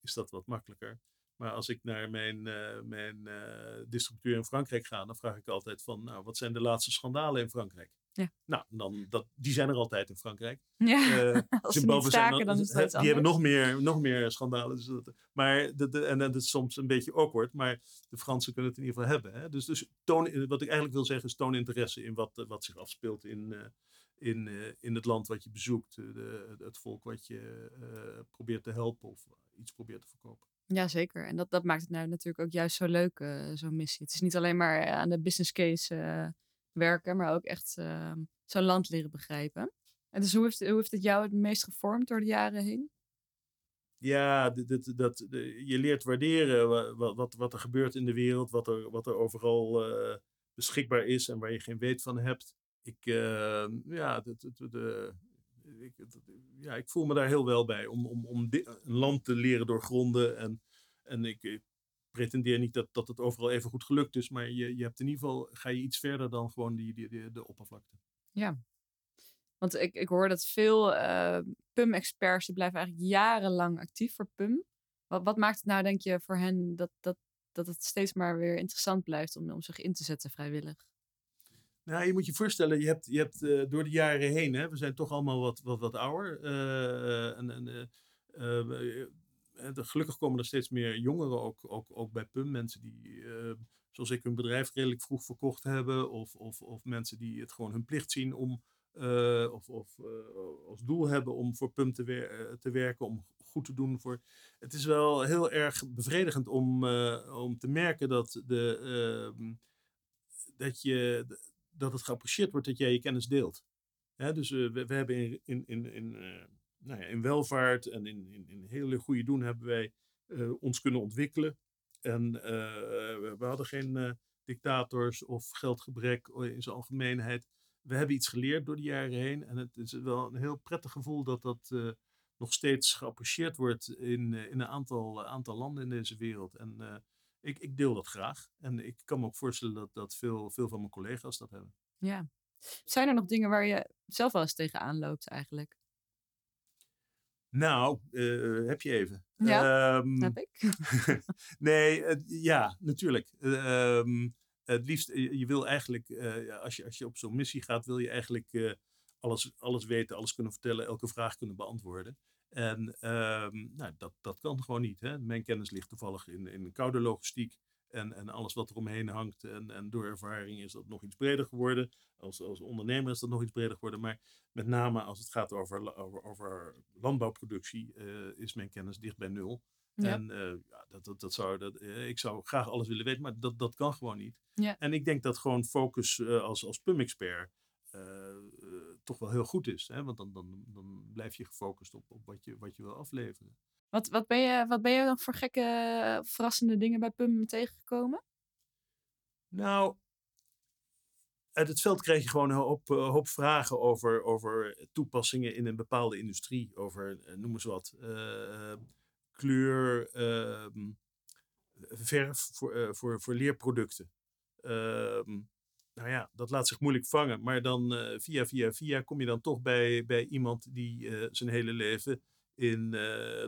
is dat wat makkelijker. Maar als ik naar mijn, eh, mijn eh, distributeur in Frankrijk ga, dan vraag ik altijd van, nou, wat zijn de laatste schandalen in Frankrijk? Ja. Nou, dan, dat, die zijn er altijd in Frankrijk. Ja, Eh, als ze niet zijn dan is het Die hebben nog meer, nog meer schandalen. Dus dat, maar de, de, en dat is soms een beetje awkward, maar de Fransen kunnen het in ieder geval hebben. Hè? Dus, dus toon, wat ik eigenlijk wil zeggen is toon interesse in wat, wat zich afspeelt in, eh, in, eh, in het land wat je bezoekt. De, het volk wat je probeert te helpen of iets probeert te verkopen. Ja, zeker. En dat, dat maakt het nou natuurlijk ook juist zo leuk, zo'n missie. Het is niet alleen maar aan de business case werken, maar ook echt eh, zo'n land leren begrijpen. En dus hoe heeft, hoe heeft het jou het meest gevormd door de jaren heen? Ja, dat, de- je leert waarderen wa- wa- wat, wat er gebeurt in de wereld, wat er, wat er overal eh, beschikbaar is en waar je geen weet van hebt. Ik, eh, ja, de, de, ja, ik voel me daar heel wel bij om, om, om een land te leren doorgronden. En, en ik pretendeer niet dat, dat het overal even goed gelukt is, maar je, je hebt in ieder geval, ga je iets verder dan gewoon die, die, die- de oppervlakte. Ja. Want ik, ik hoor dat veel eh, PUM-experts, die blijven eigenlijk jarenlang actief voor PUM. Wat, wat maakt het nou, denk je, voor hen dat, dat, dat het steeds maar weer interessant blijft om, om zich in te zetten vrijwillig? Nou, je moet je voorstellen, je hebt, je hebt eh, door de jaren heen, hè, we zijn toch allemaal wat, wat, wat ouder. eh, en, en, er- gelukkig komen er steeds meer jongeren ook, ook, ook bij PUM. Mensen die, eh, zoals ik, hun bedrijf redelijk vroeg verkocht hebben. Of, of, of mensen die het gewoon hun plicht zien om, eh, of, of eh, als doel hebben om voor PUM te, te werken, om goed te doen voor. Het is wel heel erg bevredigend om, om te merken dat de. ehm, dat je dat het geapprecieerd wordt dat jij je kennis deelt. Hè, dus we, we hebben in, in, in, in, nou in welvaart en in, in, in hele goede doen hebben wij eh, ons kunnen ontwikkelen. En eh, we, hadden geen eh, dictators of geldgebrek in zijn algemeenheid. We hebben iets geleerd door de jaren heen. En het is wel een heel prettig gevoel dat dat nog steeds geapprecieerd wordt in, in een aantal, aantal landen in deze wereld. En ik, ik deel dat graag. En ik kan me ook voorstellen dat, dat veel, veel van mijn collega's dat hebben. Ja. Zijn er nog dingen waar je zelf wel eens tegenaan loopt eigenlijk? Nou, eh, heb je even. Ja, Ehm, Snap ik? nee, ja, natuurlijk. Eh, ehm, het liefst, je je wil eigenlijk, eh, als, je, als je op zo'n missie gaat, wil je eigenlijk eh, alles, alles weten, alles kunnen vertellen, elke vraag kunnen beantwoorden. En ehm, nou, dat, dat kan gewoon niet. Hè? Mijn kennis ligt toevallig in, in koude logistiek. En, en alles wat er omheen hangt. En, en door ervaring is dat nog iets breder geworden. Als, als ondernemer is dat nog iets breder geworden. Maar met name als het gaat over, over, over landbouwproductie, eh, is mijn kennis dicht bij nul. Ja. En eh, ja, dat, dat, dat zou, dat, eh, ik zou graag alles willen weten, maar dat, dat kan gewoon niet. Ja. En ik denk dat gewoon focus als, als PUM-expert toch wel heel goed is. Hè? Want dan, dan, dan blijf je gefocust op, op wat, je, wat je wil afleveren. Wat, wat, ben je, wat ben je dan voor gekke, verrassende dingen bij PUM tegengekomen? Nou, uit het veld krijg je gewoon een hoop, eh, vragen over, over toepassingen in een bepaalde industrie. Over, eh, noem eens wat, eh, kleur, ehm, verf voor, voor, voor leerproducten. Ehm, nou ja, dat laat zich moeilijk vangen. Maar dan via, via, via kom je dan toch bij, bij iemand die zijn hele leven in eh,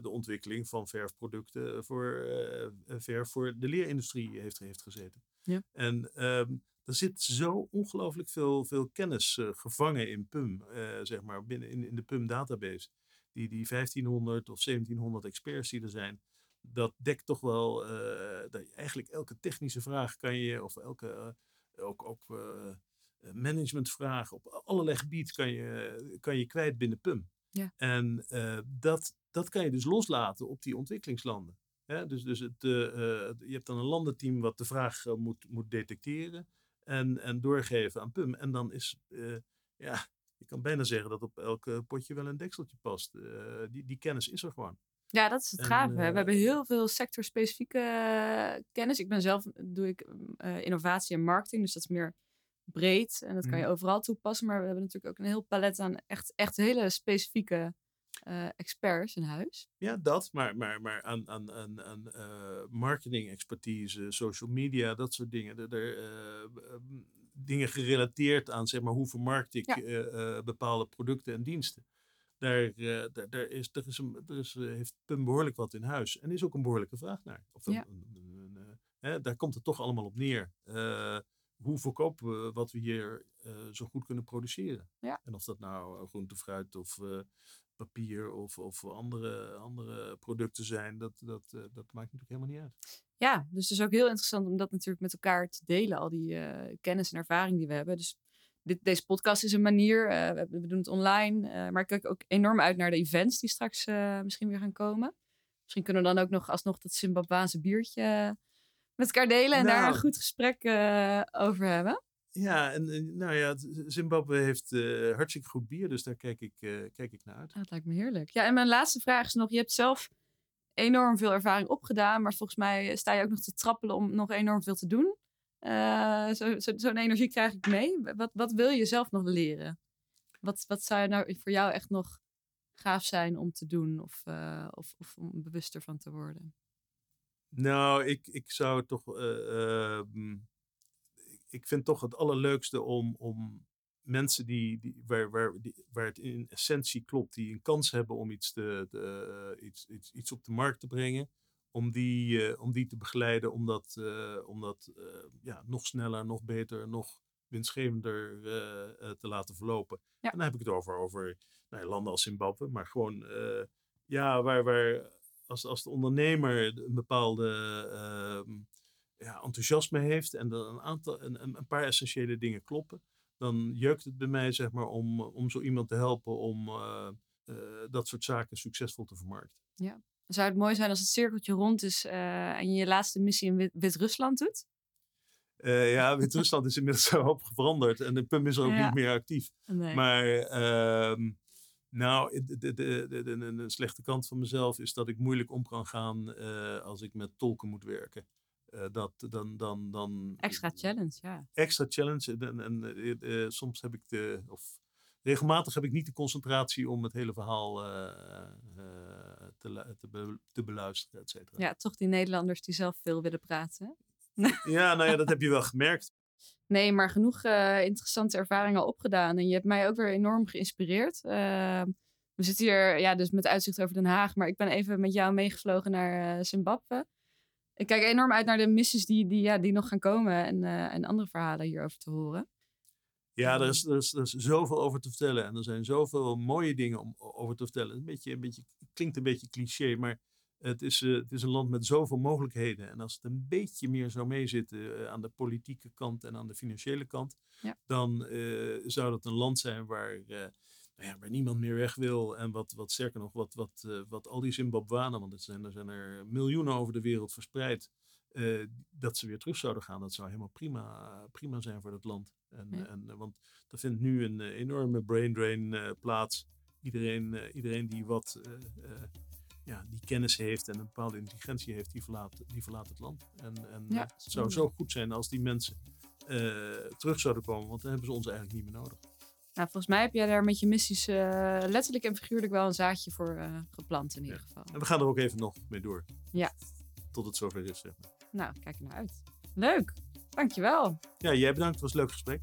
de ontwikkeling van verfproducten voor eh, verf voor de leerindustrie heeft, heeft gezeten. Ja. En ehm, er zit zo ongelooflijk veel, veel kennis eh, gevangen in PUM, eh, zeg maar, binnen in, in de PUM database. Die, die 1500 of 1700 experts die er zijn, dat dekt toch wel, eh, dat eigenlijk elke technische vraag kan je, of elke, eh, ook, ook eh, managementvraag op allerlei gebieden kan je, kan je kwijt binnen PUM. Ja. En eh, dat, dat kan je dus loslaten op die ontwikkelingslanden. Hè? Dus, dus het, eh, eh, je hebt dan een landenteam wat de vraag moet, moet detecteren en, en doorgeven aan PUM. En dan is, ja, je kan bijna zeggen dat op elk potje wel een dekseltje past. Die, die kennis is er gewoon. Ja, dat is het eh, We hebben heel veel sectorspecifieke kennis. Ik ben zelf, doe ik eh, innovatie en marketing, dus dat is meer breed. En dat kan je Mhm. overal toepassen. Maar we hebben natuurlijk ook een heel palet aan echt, echt hele specifieke eh, experts in huis. Ja, dat, maar, maar, maar aan, aan, aan, aan eh, marketing expertise, social media, dat soort dingen. Er, er, eh, dingen gerelateerd aan, zeg maar, hoe vermarkt ik Ja. bepaalde producten en diensten. Daar, daar, daar, is, daar, is een, is, heeft PUM behoorlijk wat in huis. En is ook een behoorlijke vraag naar. Of een- Ja. een- een- een, hè, daar komt het toch allemaal op neer. Hoe verkopen we wat we hier eh, zo goed kunnen produceren? Ja. En of dat nou eh, groente, fruit of eh, papier of, of andere, andere producten zijn, dat, dat, dat maakt natuurlijk helemaal niet uit. Ja, dus het is ook heel interessant om dat natuurlijk met elkaar te delen, al die kennis en ervaring die we hebben. Dus dit, deze podcast is een manier, we, doen het online, maar ik kijk ook enorm uit naar de events die straks misschien weer gaan komen. Misschien kunnen we dan ook nog alsnog dat Zimbabwaanse biertje elkaar delen en daar Nou. een goed gesprek eh, over hebben. Ja, en eh, nou ja, Zimbabwe heeft eh, hartstikke goed bier, dus daar kijk ik, kijk ik naar uit. Ah, dat lijkt me heerlijk. Ja, en mijn laatste vraag is nog, je hebt zelf enorm veel ervaring opgedaan, maar volgens mij sta je ook nog te trappelen om nog enorm veel te doen. Eh, zo- zo- Zo'n energie krijg ik mee. Wat, wat wil je zelf nog leren? Wat, wat zou nou voor jou echt nog gaaf zijn om te doen of, of, of om bewuster van te worden? Nou, ik, ik zou toch. eh, ehm, ik- ik vind toch het allerleukste om, om mensen die, die, waar, waar, die, waar het in essentie klopt, die een kans hebben om iets, te, te- eh, iets, iets, iets op de markt te brengen, om die, eh, om die te begeleiden, om dat, eh, om dat eh, ja, nog sneller, nog beter, nog winstgevender eh, eh, te laten verlopen. Ja. En dan heb ik het over, over nou landen als Zimbabwe, maar gewoon eh, ja, waar, waar als, als de ondernemer een bepaalde ehm, ja, enthousiasme heeft en er een, aantal, een, een een paar essentiële dingen kloppen, dan jeukt het bij mij zeg maar, om, om zo iemand te helpen om eh, eh, dat soort zaken succesvol te vermarkten. Zou het mooi zijn als het cirkeltje rond is eh, en je je laatste missie in Wit- Wit-Rusland doet? Ja, Wit-Rusland is inmiddels zo op veranderd en de PUM is er ook Ja. niet meer actief. Nee. Maar ehm, nou, de, de, de, de, slechte kant van mezelf is dat ik moeilijk om kan gaan eh, als ik met tolken moet werken. Eh, dat, dan, dan, dan, Extra challenge, ja. extra challenge. En, en eh, soms heb ik de, of regelmatig heb ik niet de concentratie om het hele verhaal te, te, be- te beluisteren, et cetera. Ja, toch die Nederlanders die zelf veel willen praten. Ja, nou ja, dat heb je wel gemerkt. Nee, maar genoeg eh, interessante ervaringen opgedaan. En je hebt mij ook weer enorm geïnspireerd. Eh, we zitten hier ja, dus met uitzicht over Den Haag. Maar ik ben even met jou meegevlogen naar eh, Zimbabwe. Ik kijk enorm uit naar de missies die, die, ja, die nog gaan komen. En, eh, en andere verhalen hierover te horen. Ja, er is, er, is, er is zoveel over te vertellen. En er zijn zoveel mooie dingen om over te vertellen. Een beetje, een beetje, klinkt een beetje cliché, maar het is, eh, het is een land met zoveel mogelijkheden. En als het een beetje meer zou meezitten eh, aan de politieke kant en aan de financiële kant, Ja. dan eh, zou dat een land zijn waar, nou ja, waar niemand meer weg wil. En wat, wat sterker nog, wat, wat, wat al die Zimbabwanen, want er zijn, er zijn er miljoenen over de wereld verspreid, dat ze weer terug zouden gaan. Dat zou helemaal prima, prima zijn voor dat land. En, Ja. en, want er vindt nu een enorme brain drain plaats. Iedereen, iedereen die wat ja, die kennis heeft en een bepaalde intelligentie heeft, die verlaat, die verlaat het land. En, en Ja, het zou zo goed zijn als die mensen eh, terug zouden komen, want dan hebben ze ons eigenlijk niet meer nodig. Nou, volgens mij heb jij daar met je missies eh, letterlijk en figuurlijk wel een zaadje voor eh, geplant in ieder Ja. geval. En we gaan er ook even nog mee door. Ja. Tot het zover is, zeg maar. Nou, kijk er naar uit. Leuk. Dankjewel. Ja, jij bedankt. Het was een leuk gesprek.